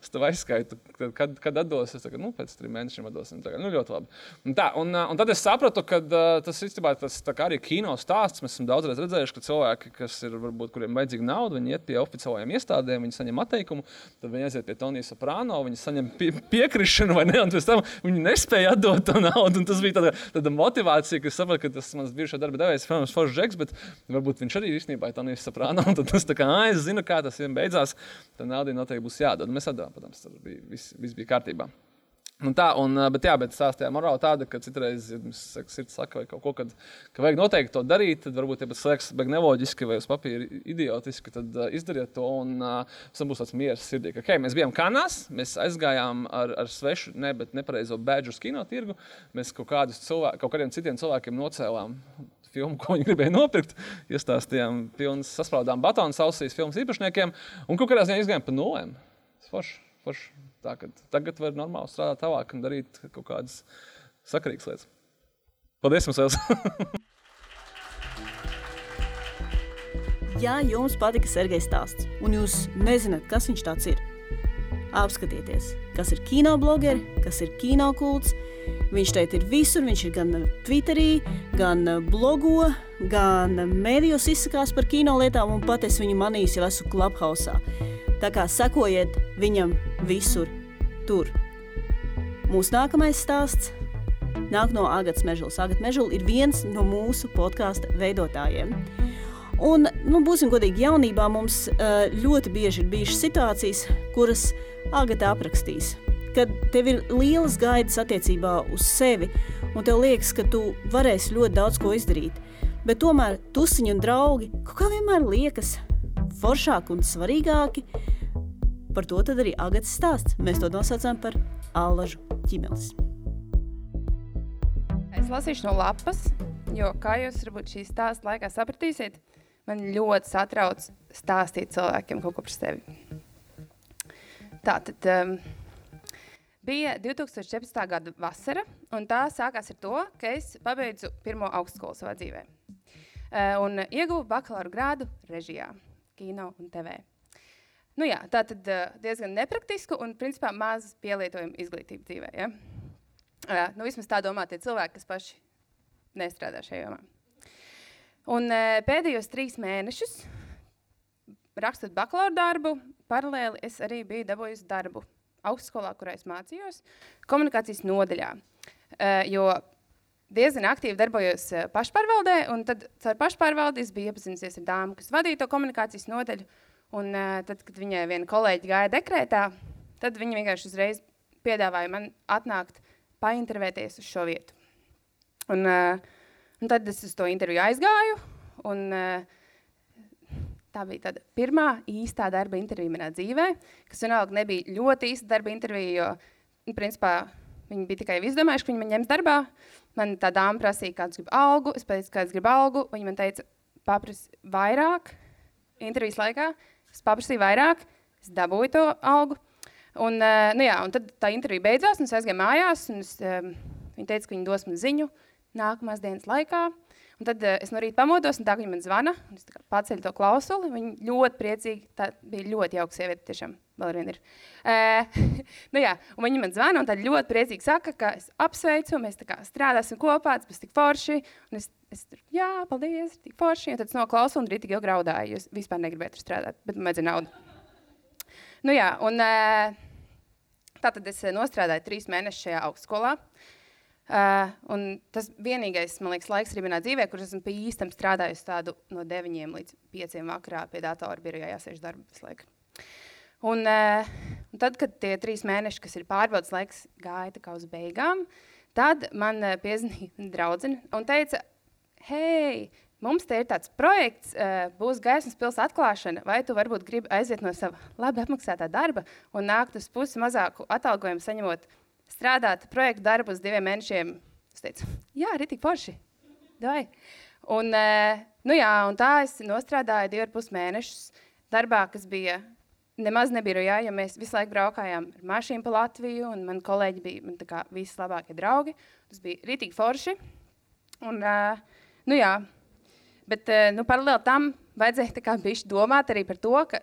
Es tev aizskaitu, kad, kad atdos. Es tagad, nu, pēc trim mēnešiem atdosim. Tagad, nu, ļoti labi. Un, tā, un, un tad es sapratu, ka tas īstenībā tas arī kino stāsts. Mēs esam daudzreiz redzējuši, ka cilvēki, kas ir, varbūt, kuriem vajadzīga nauda, viņi iet pie oficiālajiem iestādēm, viņi saņem atteikumu, tad viņi aiziet pie Tonijas Soprāno, viņi saņem pie, piekrišanu vai ne, un pēc tam viņi nespēja atdot to naudu. Tas bija tāda, tāda motivācija, ka es sapratu, ka tas mans bijušais darba devējs, protams, Foršs Džeks, bet varbūt viņš arī īstenībā ir Tonijas Soprāno. Tad tas tā kā, ah, es zinu, kā tas vienam beidzās, tad nauda noteikti būs jādod. Mēs atdevām, protams, tas bija, viss, viss bija kārtībā. Un tā, un, bet, jā, bet stāstījā morāla tāda, ka citreiz, mums sirds saka, vai kaut ko, kad, ka vajag noteikti to darīt, tad varbūt, ja tas liekas beig neloģiski vai uz papīra idiotiski, tad uh, izdariet to, un uh, tam būs tāds miers sirdī. Ka, okay, mēs bijām kanās, mēs aizgājām ar, ar svešu, ne, bet nepareizo bēdžu uz kino tirgu, mēs kaut, cilvēku, kaut kādiem citiem cilvēkiem nocēlām filmu, ko viņi gribēja nopirkt. Iestāstījām, pilnas sasprāstām batonu sausīs filmas īpašniekiem, un kaut kādā ziņā izgājām pa nulēm. Forši, forši. Tā, tagad var normāli strādāt tālāk un darīt kaut kādas sakarīgas lietas. Paldies jums! ja jums patika Sergejs stāsts, un jūs nezināt, kas viņš tāds ir, apskatieties, kas ir kino blogeri, kas ir kino kults. Viņš šeit ir visur, viņš ir gan Twitterī, gan blogo, gan mēdījos izsakās par kino lietām, un pat es viņu manīju jau esmu Clubhouse. Tā kā sekojiet viņam visur tur. Mūsu nākamais stāsts nāk no Agatas Mežulas. Agata Mežula ir viens no mūsu podkāstu veidotājiem. Un, nu, būsim godīgi, jaunībā mums uh, ļoti bieži ir bijušas situācijas, kuras Agata aprakstīs. kad tev ir lielas gaidas attiecībā uz sevi, un tev liekas, ka tu varēsi ļoti daudz ko izdarīt. Bet tomēr tusiņi un draugi kaut kā vienmēr liekas foršāki un svarīgāki. Par to tad arī Agatas stāsts. Mēs to nosaucām par Allažu ķimelis. Es lasīšu no lapas, jo, kā jūs varbūt šī stāsta laikā sapratīsiet, man ļoti satrauc stāstīt cilvēkiem kaut ko par sevi. Tā tad um, bija 2014. gada vasara, un tā sākās ar to, ka es pabeidzu pirmo augstskolu savā dzīvē. Uh, un ieguvu bakalaura grādu režijā, kino un TV. Nu jā, tā tad uh, diezgan nepraktisku un principā maz pielietojumu izglītību dzīvē. Ja? Uh, nu, vismaz tā domā tie cilvēki, kas paši nestrādā šajā jomā. Un uh, pēdējos trīs mēnešus, rakstot bakalaura darbu, paralēli es arī biju dabūjusi darbu augstskolā, kurā es mācījos, komunikācijas nodaļā. Jo diezgan aktīvi darbojos uh, pašpārvaldē, un tad ar pašpārvaldi es biju iepazinusies ar dāmu, kas vadīja to komunikācijas nodaļu. Un, uh, tad, kad viņai viena kolēģi gāja dekrētā, tad viņa vienkārši uzreiz piedāvāja man atnākt, paintervēties uz šo vietu. Un, uh, un tad es uz to interviju aizgāju. Un, Tā bija tāda pirmā īstā darba intervija manā dzīvē, kas vienalga nebija ļoti īsta darba intervija, jo, principā, viņi bija tikai izdomājuši, ka viņi man ņems darbā. Man tā dāma prasīja, kāds grib algu, es pateicu, kāds grib algu, viņi man teica, paprasi vairāk intervijas laikā, es paprasīju vairāk, es dabūju to algu. Un, uh, nu jā, un tad tā intervija beidzās, un es aizgāju mājās, un es, um, viņi teica, ka viņi dos man ziņu nākamās dienas laikā. Un tad uh, es no rīta pamodos, un tā viņa man zvana, un es paceļu to klausuli. Viņa ļoti priecīga, tā bija ļoti jauka sieviete, tiešām vēl vien ir. Uh, nu jā, un viņa man zvana, un tad ļoti priecīgi saka, ka es apsveicu, mēs tā kā strādāsim kopā, tas būs tik forši. Un es, es tur, jā, paldies, tik forši. Un tad es noklausu, un rītīgi jau graudāju, jo es vispār negribēju tur strādāt, bet man vajadzēja naudu. Nu jā, un uh, tā tad es nostrādāju trīs mēnešus šajā augstskolā. Uh, Uh, tas vienīgais, man liekas, laiks arī manā dzīvē, kur esmu pa īstam strādājis tādu no 9 līdz 5 vakarā pie datora birojā jāsēž darba visu laiku. Un, uh, un tad, kad tie trīs mēneši, kas ir pārbaudas laiks, gāja tā kā uz beigām, tad man uh, piezvanīja draudzene un teica, hei, mums te ir tāds projekts, būs gaismas pils atklāšana, vai tu varbūt gribi aiziet no sava labi apmaksātā darba un nākt uz pusi mazāku atalgojumu saņemot strādāt projektu darbu uz diviem mēnešiem. Es teicu, jā, arī tik forši. Dai. Un, eh, nu jā, un tā es nostrādāju divu ar pus mēnešus darbā, kas bija nemaz nebija, jo mēs visu laiku braukājām ar mašīnu pa Latviju, un man kolēģi bija man, kā, visi labākie draugi. Tas bija rītīgi forši. Un, uh, nu jā, bet uh, nu, paralēli tam vajadzēja kā, domāt arī par to, ka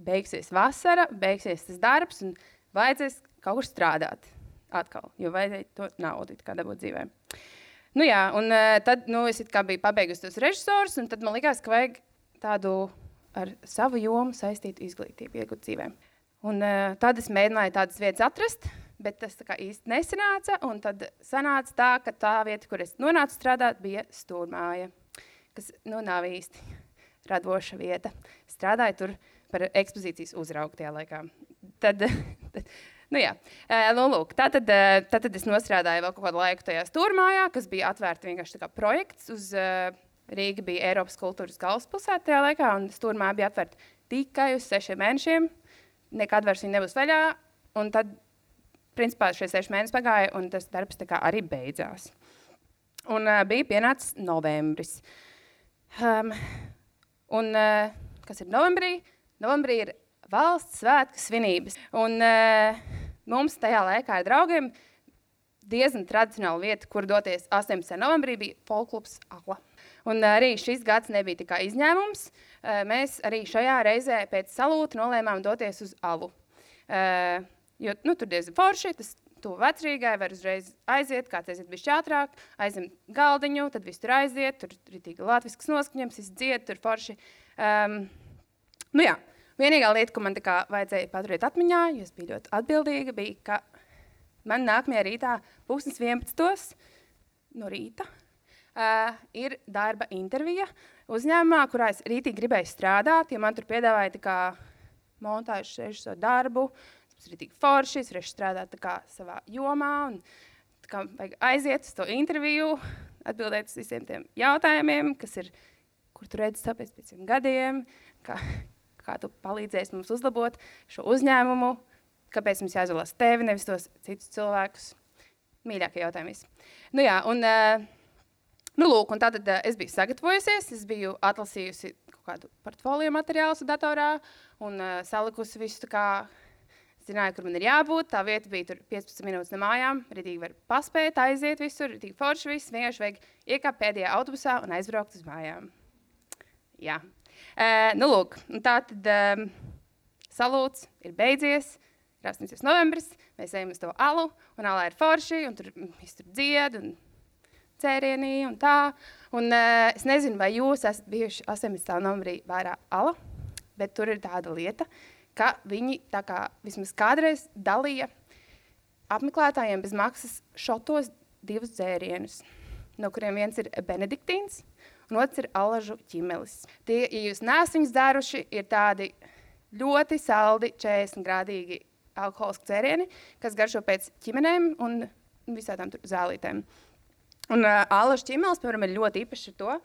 beigsies vasara, beigsies tas darbs, un vajadzēs kaut kur strādāt atkal, jo vajadzēja to naudu dabūt dzīvē. Nu, jā, un uh, tad nu, es biju pabeigusi tos režisors, un tad man likās, ka vajag tādu ar savu jomu saistītu izglītību iegūt dzīvē. Un, uh, tad es mēģināju tādas vietas atrast, bet tas īsti nesanāca. Tad sanāca tā, ka tā vieta, kur es nonācu strādāt, bija stūrmāja, kas nu, nav īsti radoša vieta. Strādāju tur par ekspozīcijas uzraugu tajā laikā. Tad, tad, Nu, jā, nu, lūk, tā, tad, tā tad es nostrādāju vēl kaut kādu laiku tajā stūrmājā, kas bija atvērta vienkārši kā projekts. Uz, Rīga bija Eiropas kultūras galvaspilsēta tajā laikā, un stūrmā bija atvērta tikai uz sešiem mēnešiem. Nekad vairs viņa nebūs vaļā. Un tad, principā, šie seši mēneši pagāja, un tas darbs arī beidzās. Un uh, bija pienācis novembris. Um, un, uh, kas ir novembrī? Novembrī ir valsts svētku svinības. Un, uh, Mums tajā laikā ar draugiem diezgan tradicionāla vieta, kur doties 18. novembrī, bija folklubs Ala. Un arī šis gads nebija tikai izņēmums. Mēs arī šajā reizē pēc salūta nolēmām doties uz Alu. Jo nu, tur diezgan forši, tas to vecrīgai var uzreiz aiziet, kāds aiziet bišķi ātrāk, aizem galdiņu, tad viss tur aiziet, tur ritīgi latvisks noskaņams, viss dzied, tur forši. Um, nu jā, Vienīgā lieta, ko man vajadzēja paturēt atmiņā, jo es biju ļoti atbildīga, bija, ka man nākamajā rītā, pusdienas 11. no rīta, uh, ir darba intervija uzņēmumā, kurā es rītīgi gribēju strādāt, jo man tur piedāvāja montāžu režisoru darbu. tas ir tik forši, es varēšu strādāt tā kā savā jomā. Un, tā kā vajag aiziet uz to interviju, atbildēt uz visiem tiem jautājumiem, kas ir, kur tu redzi savu pēc gadiem, kā, kā tu palīdzēsi mums uzlabot šo uzņēmumu, kāpēc mums jāizvēlas tevi, nevis tos citus cilvēkus. Mīļākie jautājumi. Nu, jā, un, uh, nu, lūk, un tātad uh, es biju sagatavojusies, es biju atlasījusi kaut kādu portfolio materiālu datorā un uh, salikusi visu tā kā zināju, kur man ir jābūt. Tā vieta bija 15 minūtes no mājām. Rītīgi var paspēt, aiziet visur, rītīgi forši viss. Vienkārši vajag iekāpt pēdējā autobusā un aizbraukt uz mājām. Jā. Uh, nu, lūk, tā tad um, salūts ir beidzies. Ir 18. novembris, mēs ejam uz to alu, un alā ir forši, un tur viss tur dzied, un cērienī, un tā. Un uh, es nezinu, vai jūs esat bijuši 18. novembrī vērā ala, bet tur ir tāda lieta, ka viņi tā kā vismaz kādreiz dalīja apmeklētājiem bez maksas šotos divus dzērienus, no kuriem viens ir benediktīns, un otrs ir alažu ķimelis. Tie, ja jūs neesat viņus dēruši, ir tādi ļoti saldi, 40 grādīgi alkoholiski dzērieni, kas garšo pēc ķimenēm un visādām zālītēm. Un uh, alaša ķīmelis, piemēram, ir ļoti īpašs ar to,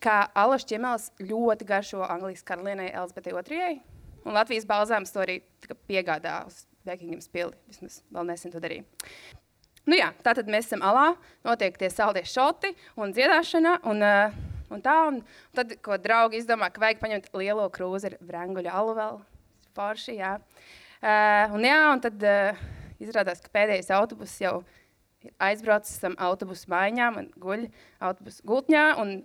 ka alaša ķīmelis ļoti garšo Anglijas karalienei Elizabetei II. Un Latvijas balzāms to arī piegādā uz Bekingams pili. Vismaz vēl nesen to darīja. Nu jā, tātad mēs esam alā, notiek tie saldie šoti un dziedāšana. Un, uh, un tā, un, un tad, ko draugi izdomā, ka vajag paņemt lielo krūzi ar vrenguļu alu vēl. Forši, jā. Uh, un, jā, un tad uh, izrādās, ka pēdējais autobus jau aizbraucis tam autobusu mājām un guļ autobusu gultņā. Un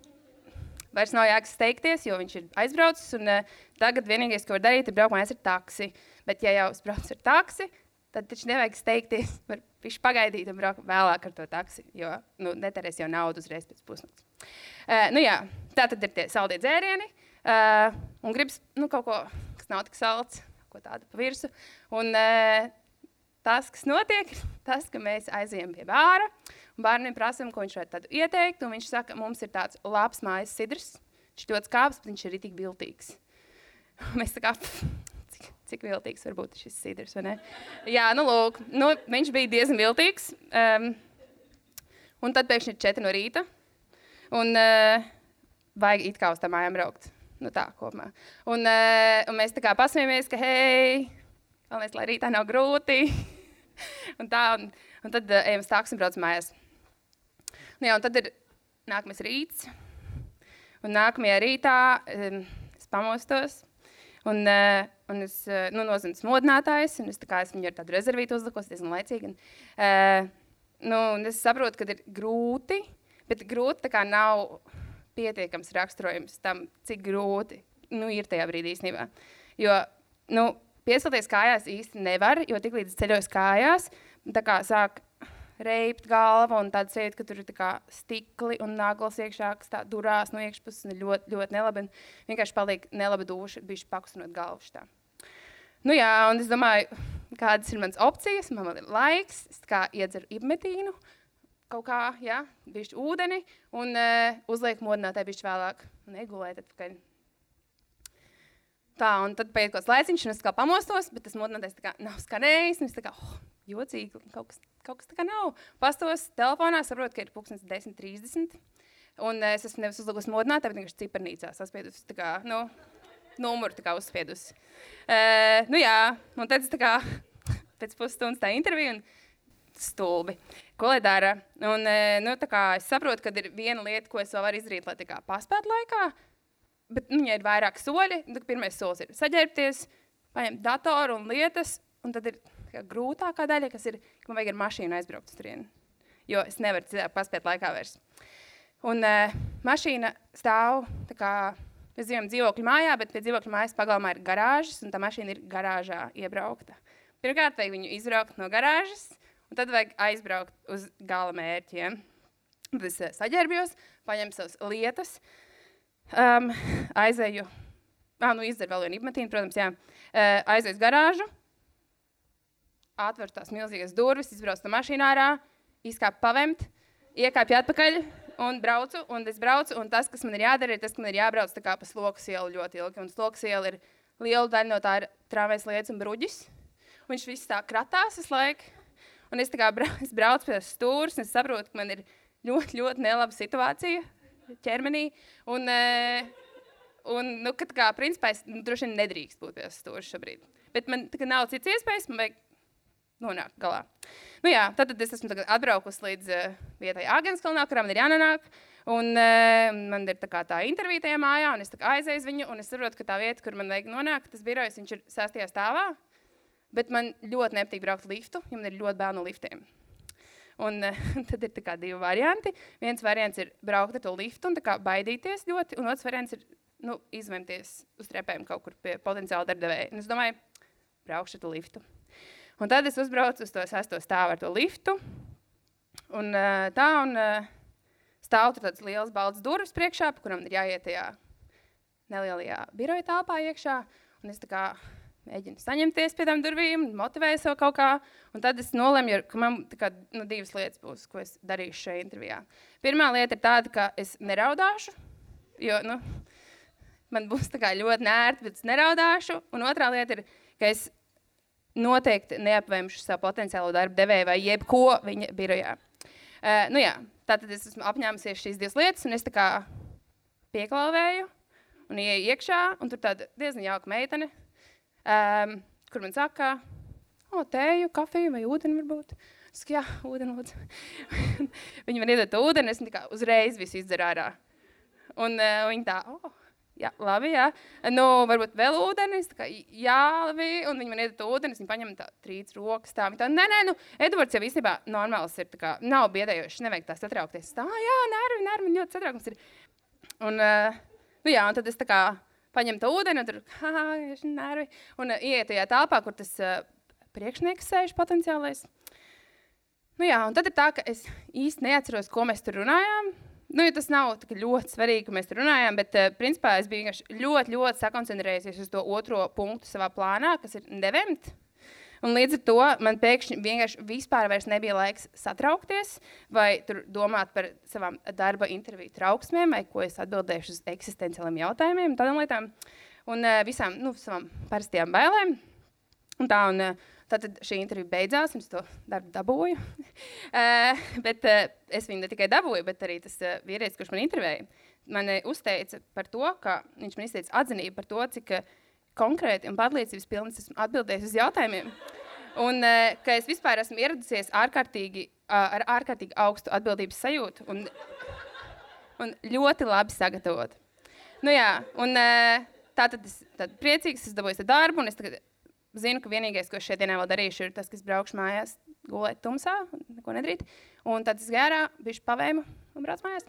vairs nav jēgas steigties, jo viņš ir aizbraucis. Un, uh, tagad vienīgais, ko var darīt, ir braukt mājās ar taksi. Bet, ja jau es braucu ar taksi, tad taču nevajag steigties. Var viņš pagaidīt un braukt vēlāk ar to taksi, jo nu, neterēs jau naudu uzreiz pēc pusnakts. Uh, nu, jā, tā tad ir tie saldie dzērieni. Uh, un gribas nu, kaut ko, kas nav tik salds ko tādu pa virsmu. Un, uh, tas, kas notiek, tas, ka mēs aizējām pie bāra. Bērnam prasām, ko viņš varētu ieteikt. Viņš saka, mums ir tāds labs mājas sidrs. Viņš ļoti skāps, bet viņš ir tik viltīgs. Mēs tā kā, cik, cik viltīgs var būt šis sidrs? Jā, nu lūk, nu, viņš bija diezgan viltīgs. Um, un tad pēkšņi ir četri no rīta. Un uh, vajag it kā uz tām mājām braukt. Nu, tā kopumā. Un, uh, un mēs tā kā pasmējamies, ka, hei, galvenais, lai rītā nav grūti. un tā, un, un tad uh, ejam stāks un braucam mājās. Nu, jā, un tad ir nākamais rīts. Un nākamajā rītā um, es pamostos. Un, uh, un es uh, nu, nozinu modinātājs, un es, kā, es viņu ar tādu rezervītu uzlikos diezgan laicīgi. Un, uh, nu, un es saprotu, ka ir grūti, bet grūti tā kā nav pietiekams raksturojums tam, cik grūti nu, ir tajā brīdī īstenībā. Jo nu, piecelties kājās īsti nevar, jo tiklīdz ceļojas kājās, tā kā sāk reibt galva un tāda sajūta, ka tur ir stikli un nagls iekšā, kas tā durās no iekšpuses un ļoti, ļoti nelabi. Un vienkārši paliek nelabi duša, bišķi pakustinot galvu šitā. Nu jā, un es domāju, kādas ir manas opcijas, man vēl ir laiks, es kā iedzeru ibmetīnu, kaut kā, ja, bišķi ūdeni un uh, uzliek modinātāju bišķi vēlāk un egulēt atpakaļ. Tā, un tad paiet kaut kāds laiciņš, un es kā pamostos, bet tas modinātājs tā kā nav skanējis, un es tā kā, oh, jocīgi, kaut kas, kaut kas tā kā nav. Pastos telefonā, saprotu, ka ir pulkstens 10.30, un uh, es esmu nevis uzlikusi modinātāju, bet vienkārši cipernīcā saspiedusi, tā kā, nu, numuru tā kā uzspiedusi. Uh, nu jā, un tad es tā kā pēc pusstundas tā interviju, un stulbi. Ko lai dara? Un, e, nu, es saprotu, ka ir viena lieta, ko es vēl varu izdarīt, lai paspētu laikā. Bet nu, ja ir vairāk soļi. Tad pirmais solis ir saģērbties, paņemt datoru un lietas. Un tad ir kā, grūtākā daļa, kas ir, ka man vajag ar mašīnu aizbraukt uz turieni. Jo es nevaru paspēt laikā vairs. Un uh, mašīna stāv tā kā mēs dzīvojam dzīvokļu mājā, bet pie dzīvokļu mājas pagalmā ir garāžas, un tā mašīna ir garāžā iebraukta. Pirmkārt, vajag viņu izbraukt no garāžas, tad vajag aizbraukt uz gala mērķiem. Tad es eh, saģērbjos, paņemu savas lietas, um, aizēju, ah, nu izdzeru vēl vienu ibmetīnu, protams, jā, uh, aizēju uz garāžu, atveru tās milzīgas durvis, izbraucu no mašīnā ārā, izkāpu pavemt, iekāpju atpakaļ un braucu, un es braucu, un tas, kas man ir jādara, ir tas, ka man ir jābrauc tā kā pa slokas ielu ļoti ilgi, un slokas iela ir liela daļa no tā ir tramvajas lietas un bruģis, Viņš viss tā kratās visu laiku. Un es, kā, bra es braucu pie stūres, un es saprotu, ka man ir ļoti, ļoti nelaba situācija ķermenī. Un, un nu, kad, kā, principā, es nu, droši vien nedrīkst būt pie stūres šobrīd. Bet man nav cits iespējas, man vajag nonākt galā. Nu, jā, tad, tad es esmu atbraukusi līdz uh, vietai Agenskalnā, kurām ir jānonāk. Un uh, man ir tā, tā intervija tajā mājā, un es aizēju uz viņu, es saprotu, ka tā vieta, kur man vajag nonākt, tas birojs, ir sastajā stāvā. Bet man ļoti nepatīk braukt liftu, jo man ir ļoti bail no liftiem. Un uh, tad ir divi varianti. Viens variants ir braukt ar to liftu un baidīties ļoti, un otrs variants ir nu, izvemties uz trepēm kaut kur pie potenciāla darbdevēja. Un es domāju, braukšu ar to liftu. Un tad es uzbraucu uz to sesto stāvu ar to liftu. Un, uh, tā, un, uh, stāv tur tādas liels balts durvis priekšā, pa kuram ir jāiet tajā nelielajā biroja telpā iekšā. Un es tā kā mēģinu saņemties pie tām durvīm, motivēju sev kaut kā. Un tad es nolemju, ka man kā, nu, divas lietas būs, ko es darīšu šajā intervijā. Pirmā lieta ir tāda, ka es neraudāšu, jo nu, man būs ļoti nērti, bet es neraudāšu. Un otrā lieta ir, ka es noteikti neapvēmšu savu potenciālo darbu devēju vai jebko viņa birojā. Uh, nu jā, Tātad es esmu apņēmusies šīs divas lietas, un es tā kā pieklāvēju un ieeju iekšā, un tur tāda diezgan jauka meitene, um, kur man saka, o, tēju, kafiju vai ūdeni varbūt. Es saku, jā, ūdeni lūdzu. viņi man iedod ūdeni, es tā kā uzreiz visu izdzeru ārā. Un uh, viņi tā, oh, Jā, labi, jā. Nu, varbūt vēl ūdenis. Kā, jā, labi. Un viņi man iedod to ūdeni, viņi paņem tā trīs rokas. Tā, tā nē, nē, nu, Edvards jau īstenībā normāls ir. Kā, nav biedējošs, nevajag tā satraukties. Tā, jā, nervi, nervi, ļoti satraukums ir. Un, uh, nu, jā, un tad es tā kā paņemu to ūdeni, un tur, ha, nervi. Un uh, ieiet tajā telpā, kur tas uh, priekšnieks sēž potenciālais. Nu, jā, un tad ir tā, ka es īsti neatceros, ko mēs tur runājām. Nu, ja tas nav ļoti svarīgi, ka mēs runājam, bet uh, principā es biju ļoti, ļoti sakoncentrējies uz to otro punktu savā plānā, kas ir devemt. Un līdz ar to man pēkšņi vienkārši vispār nebija laiks satraukties vai domāt par savām darba interviju trauksmēm, vai ko es atbildēšu uz eksistenciāliem jautājumiem, tādām lietām un uh, visām nu, savām parastajām bailēm. Un tā, un, uh, Tad šī intervija beidzās, es to darbu dabūju. uh, bet uh, es viņu ne tikai dabūju, bet arī tas uh, vīrietis, kurš man intervēja, man uzteica par to, ka viņš man izteica atzinību par to, cik uh, konkrēti un pārliecības pilns esmu atbildējis uz jautājumiem. Un uh, ka es vispār esmu ieradusies ārkārtīgi, uh, ar ārkārtīgi augstu atbildības sajūtu un, un ļoti labi sagatavot. Nu, jā, un, uh, tā tad es tad priecīgs, es dabūju darbu, un es tagad zinu, ka vienīgais, ko šeit dienā vēl darīšu, ir tas, ka es braukšu mājās, gulēt tumsā, neko nedarīt. Un tad es gērā, bišķi pavēmu un braucu mājās.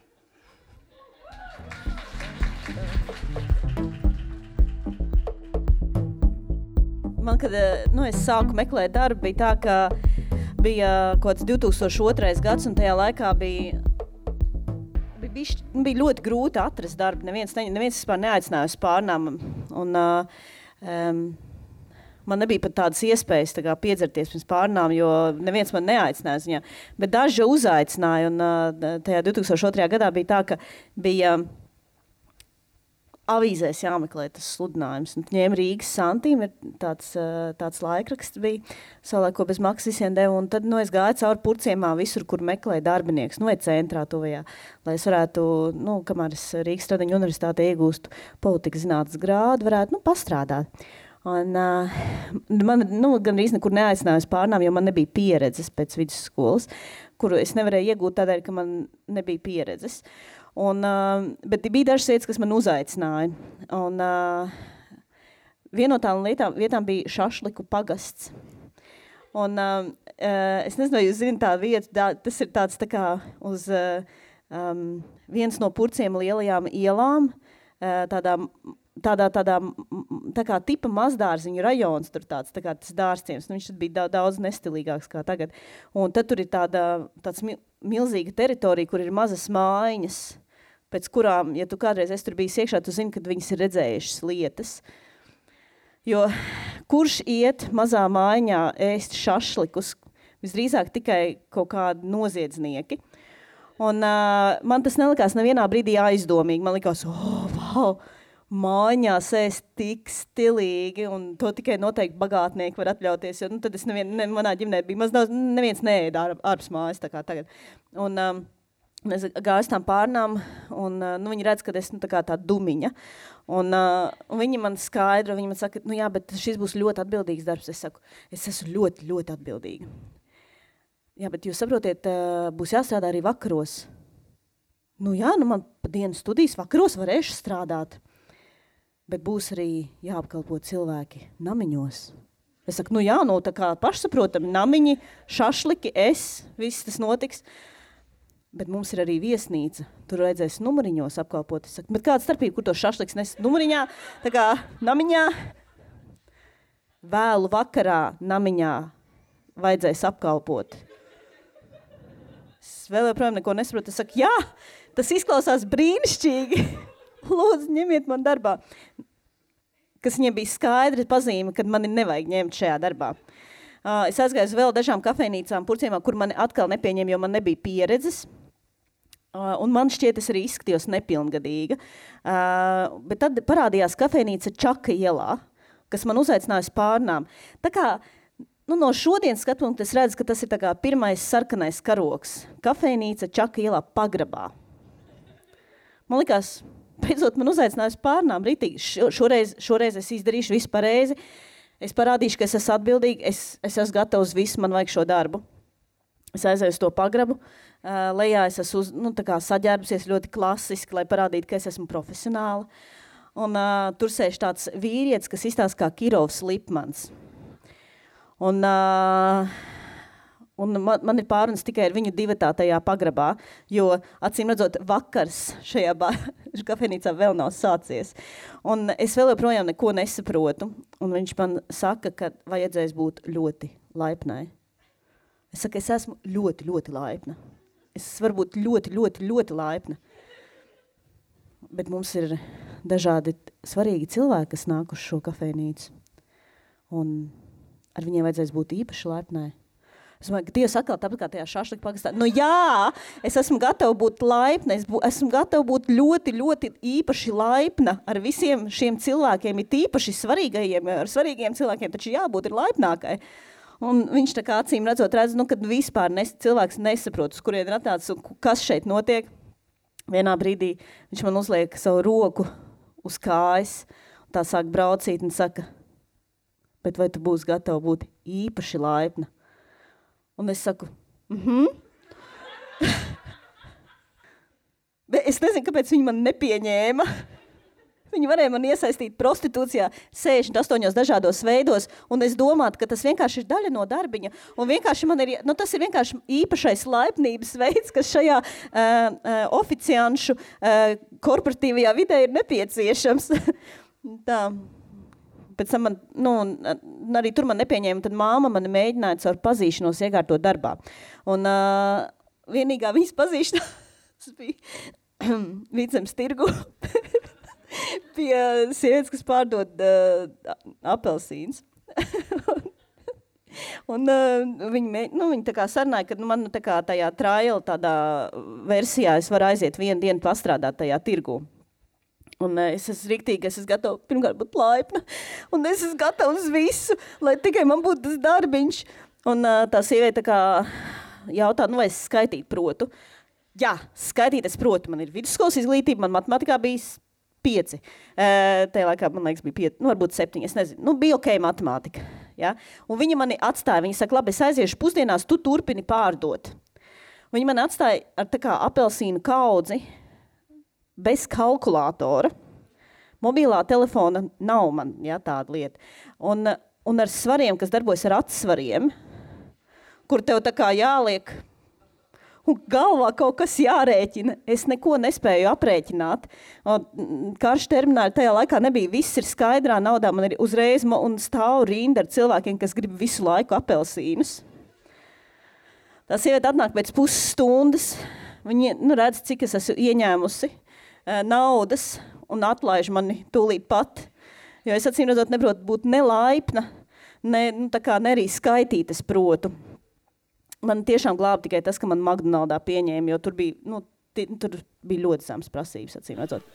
Man, kad eh, nu, es sāku meklēt darbu, bija tā, ka bija kaut kāds 2002. gads, un tajā laikā bija bija, bišķi, bija ļoti grūti atrast darbu. Neviens, ne, neviens vispār neaicināja uz pārnām. Un, uh, um, Man nebija pat tādas iespējas tā kā, piedzerties pirms pārnām, jo neviens man neaicināja viņā. Bet daži uzaicināja, un uh, tajā 2002. gadā bija tā, ka bija avīzēs jāmeklē tas sludinājums. Un ņēma Rīgas santīm, ir tāds, tāds laikraksts bija, savulaik, ko bez maksas visiem deva, un tad, nu, es gāju cauri purciemā visur, kur meklēju darbinieks, nu, vai centrā tuvajā, lai es varētu, nu, kamēr es Rīgas Stradiņu universitātē iegūstu politikas zinātnes grādu, varētu, nu, pastrādāt. Un, uh, man nu, gandrīz nekur neaicināja uz pārnām, jo man nebija pieredzes pēc vidusskolas, kuru es nevarēju iegūt tādēļ, ka man nebija pieredzes. Un, uh, bet bija dažas lietas, kas man uzaicināja. Un, uh, viena no tām lietām, vietām bija Šašliku pagasts. Un, uh, es nezinu, vai jūs zināt tā vietu, tā, tas ir tāds tā kā uz uh, um, viens no purciem lielajām ielām, uh, tādām tādā, tādā tā kā tipa mazdārziņu rajons, tur tāds, tā kā tas dārstiems, nu viņš bija daudz, nestilīgāks kā tagad. Un tad tur ir tāda, tāds milzīga teritorija, kur ir mazas mājiņas, pēc kurām, ja tu kādreiz esi tur bijis iekšā, tu zini, kad viņas ir redzējušas lietas. Jo kurš iet mazā mājiņā ēst šašlikus, visdrīzāk tikai kaut kādi noziedznieki. Un uh, man tas nelikās nevienā brīdī aizdomīgi, man likās, oh, wow, mājās ēst tik stilīgi, un to tikai noteikti bagātnieki var atļauties, jo nu, tad es nevien, ne, manā ģimenē bija maz neviens neēda ār, ārpus mājas. Un, um, Gāju uz tām pārnām, un uh, nu, viņi redz, ka es nu, tā kā tā dumiņa. Un, uh, un viņi man skaidro, viņi man saka, nu jā, bet šis būs ļoti atbildīgs darbs. Es saku, es esmu ļoti, ļoti atbildīga. Jā, bet jūs saprotiet, uh, būs jāstrādā arī vakaros. Nu jā, nu man pa dienas studijas vakaros varēšu strādāt bet būs arī jāapkalpo cilvēki namiņos. Es saku, nu jā, nu tā kā pašsaprotami, namiņi, šašliki, es, viss tas notiks. Bet mums ir arī viesnīca. Tur vajadzēs numuriņos apkalpot. Saku, bet kāda starpība, kur to šašliks nes numuriņā, tā kā namiņā, vēlu vakarā namiņā vajadzēs apkalpot. Es vēl joprojām neko nesaprotu. Es saku, jā, tas izklausās brīnišķīgi. lūdzu, ņemiet man darbā. Kas viņiem bija skaidri pazīme, kad mani nevajag ņemt šajā darbā. Uh, es aizgāju uz vēl dažām kafejnīcām, purciemā, kur mani atkal nepieņem, jo man nebija pieredzes. Uh, un man šķiet, es arī izskatījos nepilngadīga. Uh, bet tad parādījās kafejnīca Čaka ielā, kas man uzaicināja uz pārnām. Tā kā nu, no šodienas skatu punkta es redzu, ka tas ir pirmais sarkanais karoks. Kafejnīca Čaka ielā pagrabā. Man likās, beidzot man uzaicināja uz pārnām. Ritīgi. Šoreiz, šoreiz es izdarīšu visu pareizi. Es parādīšu, ka es esmu atbildīga, es, es esmu gatavs visu, man vajag šo darbu. Es aizēju uz to pagrabu. Uh, lejā es esmu uz, nu, saģērbusies ļoti klasiski, lai parādītu, ka es esmu profesionāla. Un, uh, tur sēž tāds vīrietis, kas izstāsta kā Kirovs Lipmans. Un, uh, Un man, man ir pārunas tikai ar viņu divatā tajā pagrabā, jo, acīm redzot, vakars šajā kafejnīcā vēl nav sācies. Un es vēl joprojām neko nesaprotu, viņš man saka, ka vajadzēs būt ļoti laipnai. Es saku, es esmu ļoti, ļoti laipna. Es varu būt ļoti, ļoti, ļoti laipna. Bet mums ir dažādi svarīgi cilvēki, kas nāk uz šo kafejnīcu. Un ar viņiem vajadzēs būt īpaši laipnai. Es domāju, ka Dievs atkal tāpat kā tajā šašlikā pakastā. Nu jā, es esmu gatava būt laipna, es bū, esmu gatava būt ļoti, ļoti īpaši laipna ar visiem šiem cilvēkiem, ir īpaši svarīgajiem, ar svarīgiem cilvēkiem, taču jābūt ir laipnākai. Un viņš tā kā acīm redzot, redz, nu, kad vispār nes, cilvēks nesaprot, uz kurien ir atnācis un kas šeit notiek. Vienā brīdī viņš man uzliek savu roku uz kājas, tā sāk braucīt un saka, bet vai tu būsi gatava būt īpaši laipna? Un es saku, mhm. Mm es nezinu, kāpēc viņi man nepieņēma. Viņi varēja man iesaistīt prostitūcijā 68 dažādos veidos, un es domāju, ka tas vienkārši ir daļa no darbiņa. Ir, nu, tas ir vienkārši īpašais laipnības veids, kas šajā uh, uh, oficiānšu uh, korporatīvajā vidē ir nepieciešams. Tā pēc tam man, nu, arī tur man nepieņēma, tad māma mani mēģināja caur pazīšanos iekārtot darbā. Un uh, vienīgā viņas pazīšanās bija Vicems tirgu pie sievietes, kas pārdod uh, apelsīns. Un uh, viņi, nu, viņi tā sarunāja, ka nu, man tā kā tajā trial tādā versijā es varu aiziet vienu dienu pastrādāt tajā tirgu. Un uh, es esmu rīktīgi, es esmu gatava pirmkārt būt laipna, un es esmu gatava uz visu, lai tikai man būtu tas darbiņš. Un uh, tā sieviete kā jautā, nu vai es skaitīt protu. Jā, skaitīt es protu, man ir vidusskolas izglītība, man matemātikā bija pieci. Uh, tajā laikā, man liekas, bija pieci, nu varbūt septiņi, es nezinu. Nu, bija ok matemātika. Ja? Un viņa mani atstāja, viņa saka, labi, es aiziešu pusdienās, tu turpini pārdot. Viņa man atstāja ar tā kā apelsīnu kaudzi, bez kalkulātora. Mobilā telefona nav man ja, tāda lieta. Un, un ar svariem, kas darbojas ar atsvariem, kur tev tā kā jāliek un galvā kaut kas jārēķina. Es neko nespēju aprēķināt. Karš termināli tajā laikā nebija. Viss ir skaidrā naudā. Man ir uzreiz un stāv rinda ar cilvēkiem, kas grib visu laiku apelsīnus. Tā sieviete atnāk pēc pusstundas. Viņa nu, redz, cik es esmu ieņēmusi. Eh, naudas un atlaiž mani tūlīt pat. Jo es acīm redzot, neprotu būt nelaipna, ne, nu, ne arī skaitīt, es protu. Man tiešām glāba tikai tas, ka man McDonaldā pieņēma, jo tur bija, nu, tur bija ļoti zemes prasības, acīm redzot.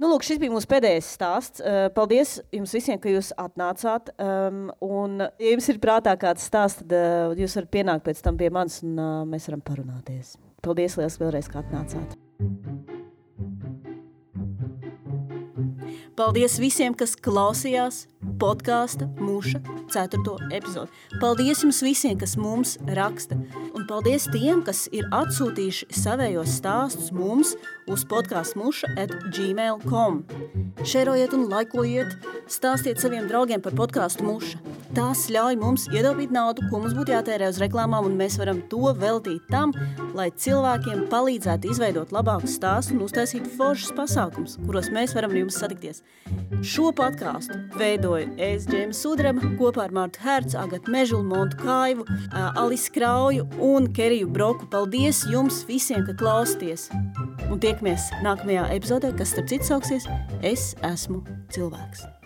Nu, lūk, šis bija mūsu pēdējais stāsts. Uh, paldies jums visiem, ka jūs atnācāt. Um, un, ja jums ir prātā kāds stāsts, tad uh, jūs varat pienākt pēc tam pie manis un uh, mēs varam parunāties. Paldies liels vēlreiz, ka atnācāt. Paldies visiem, kas klausījās podkāstu Mūša 4. epizodi. Paldies jums visiem, kas mums raksta. Un paldies tiem, kas ir atsūtījuši savējos stāstus mums uz podkāstu muša at gmail.com. Šerojiet un laikojiet, stāstiet saviem draugiem par podkāstu muša. Tās ļauj mums ietaupīt naudu, ko mums būtu jātērē uz reklāmām, un mēs varam to veltīt tam, lai cilvēkiem palīdzētu izveidot labākus stāstus un uztaisīt foršus pasākums, kuros mēs varam ar jums satikties. Šo podkāstu veidoju es, Džēma Sudraba, kopā ar Mārtu Hercu, Agatu Mežulu, Montu Kaivu, Alisu Krauju un Keriju Broku. Paldies jums visiem, ka klausties! Un tiekamies nākamajā epizodē, kas starp citu sauksies Es esmu cilvēks.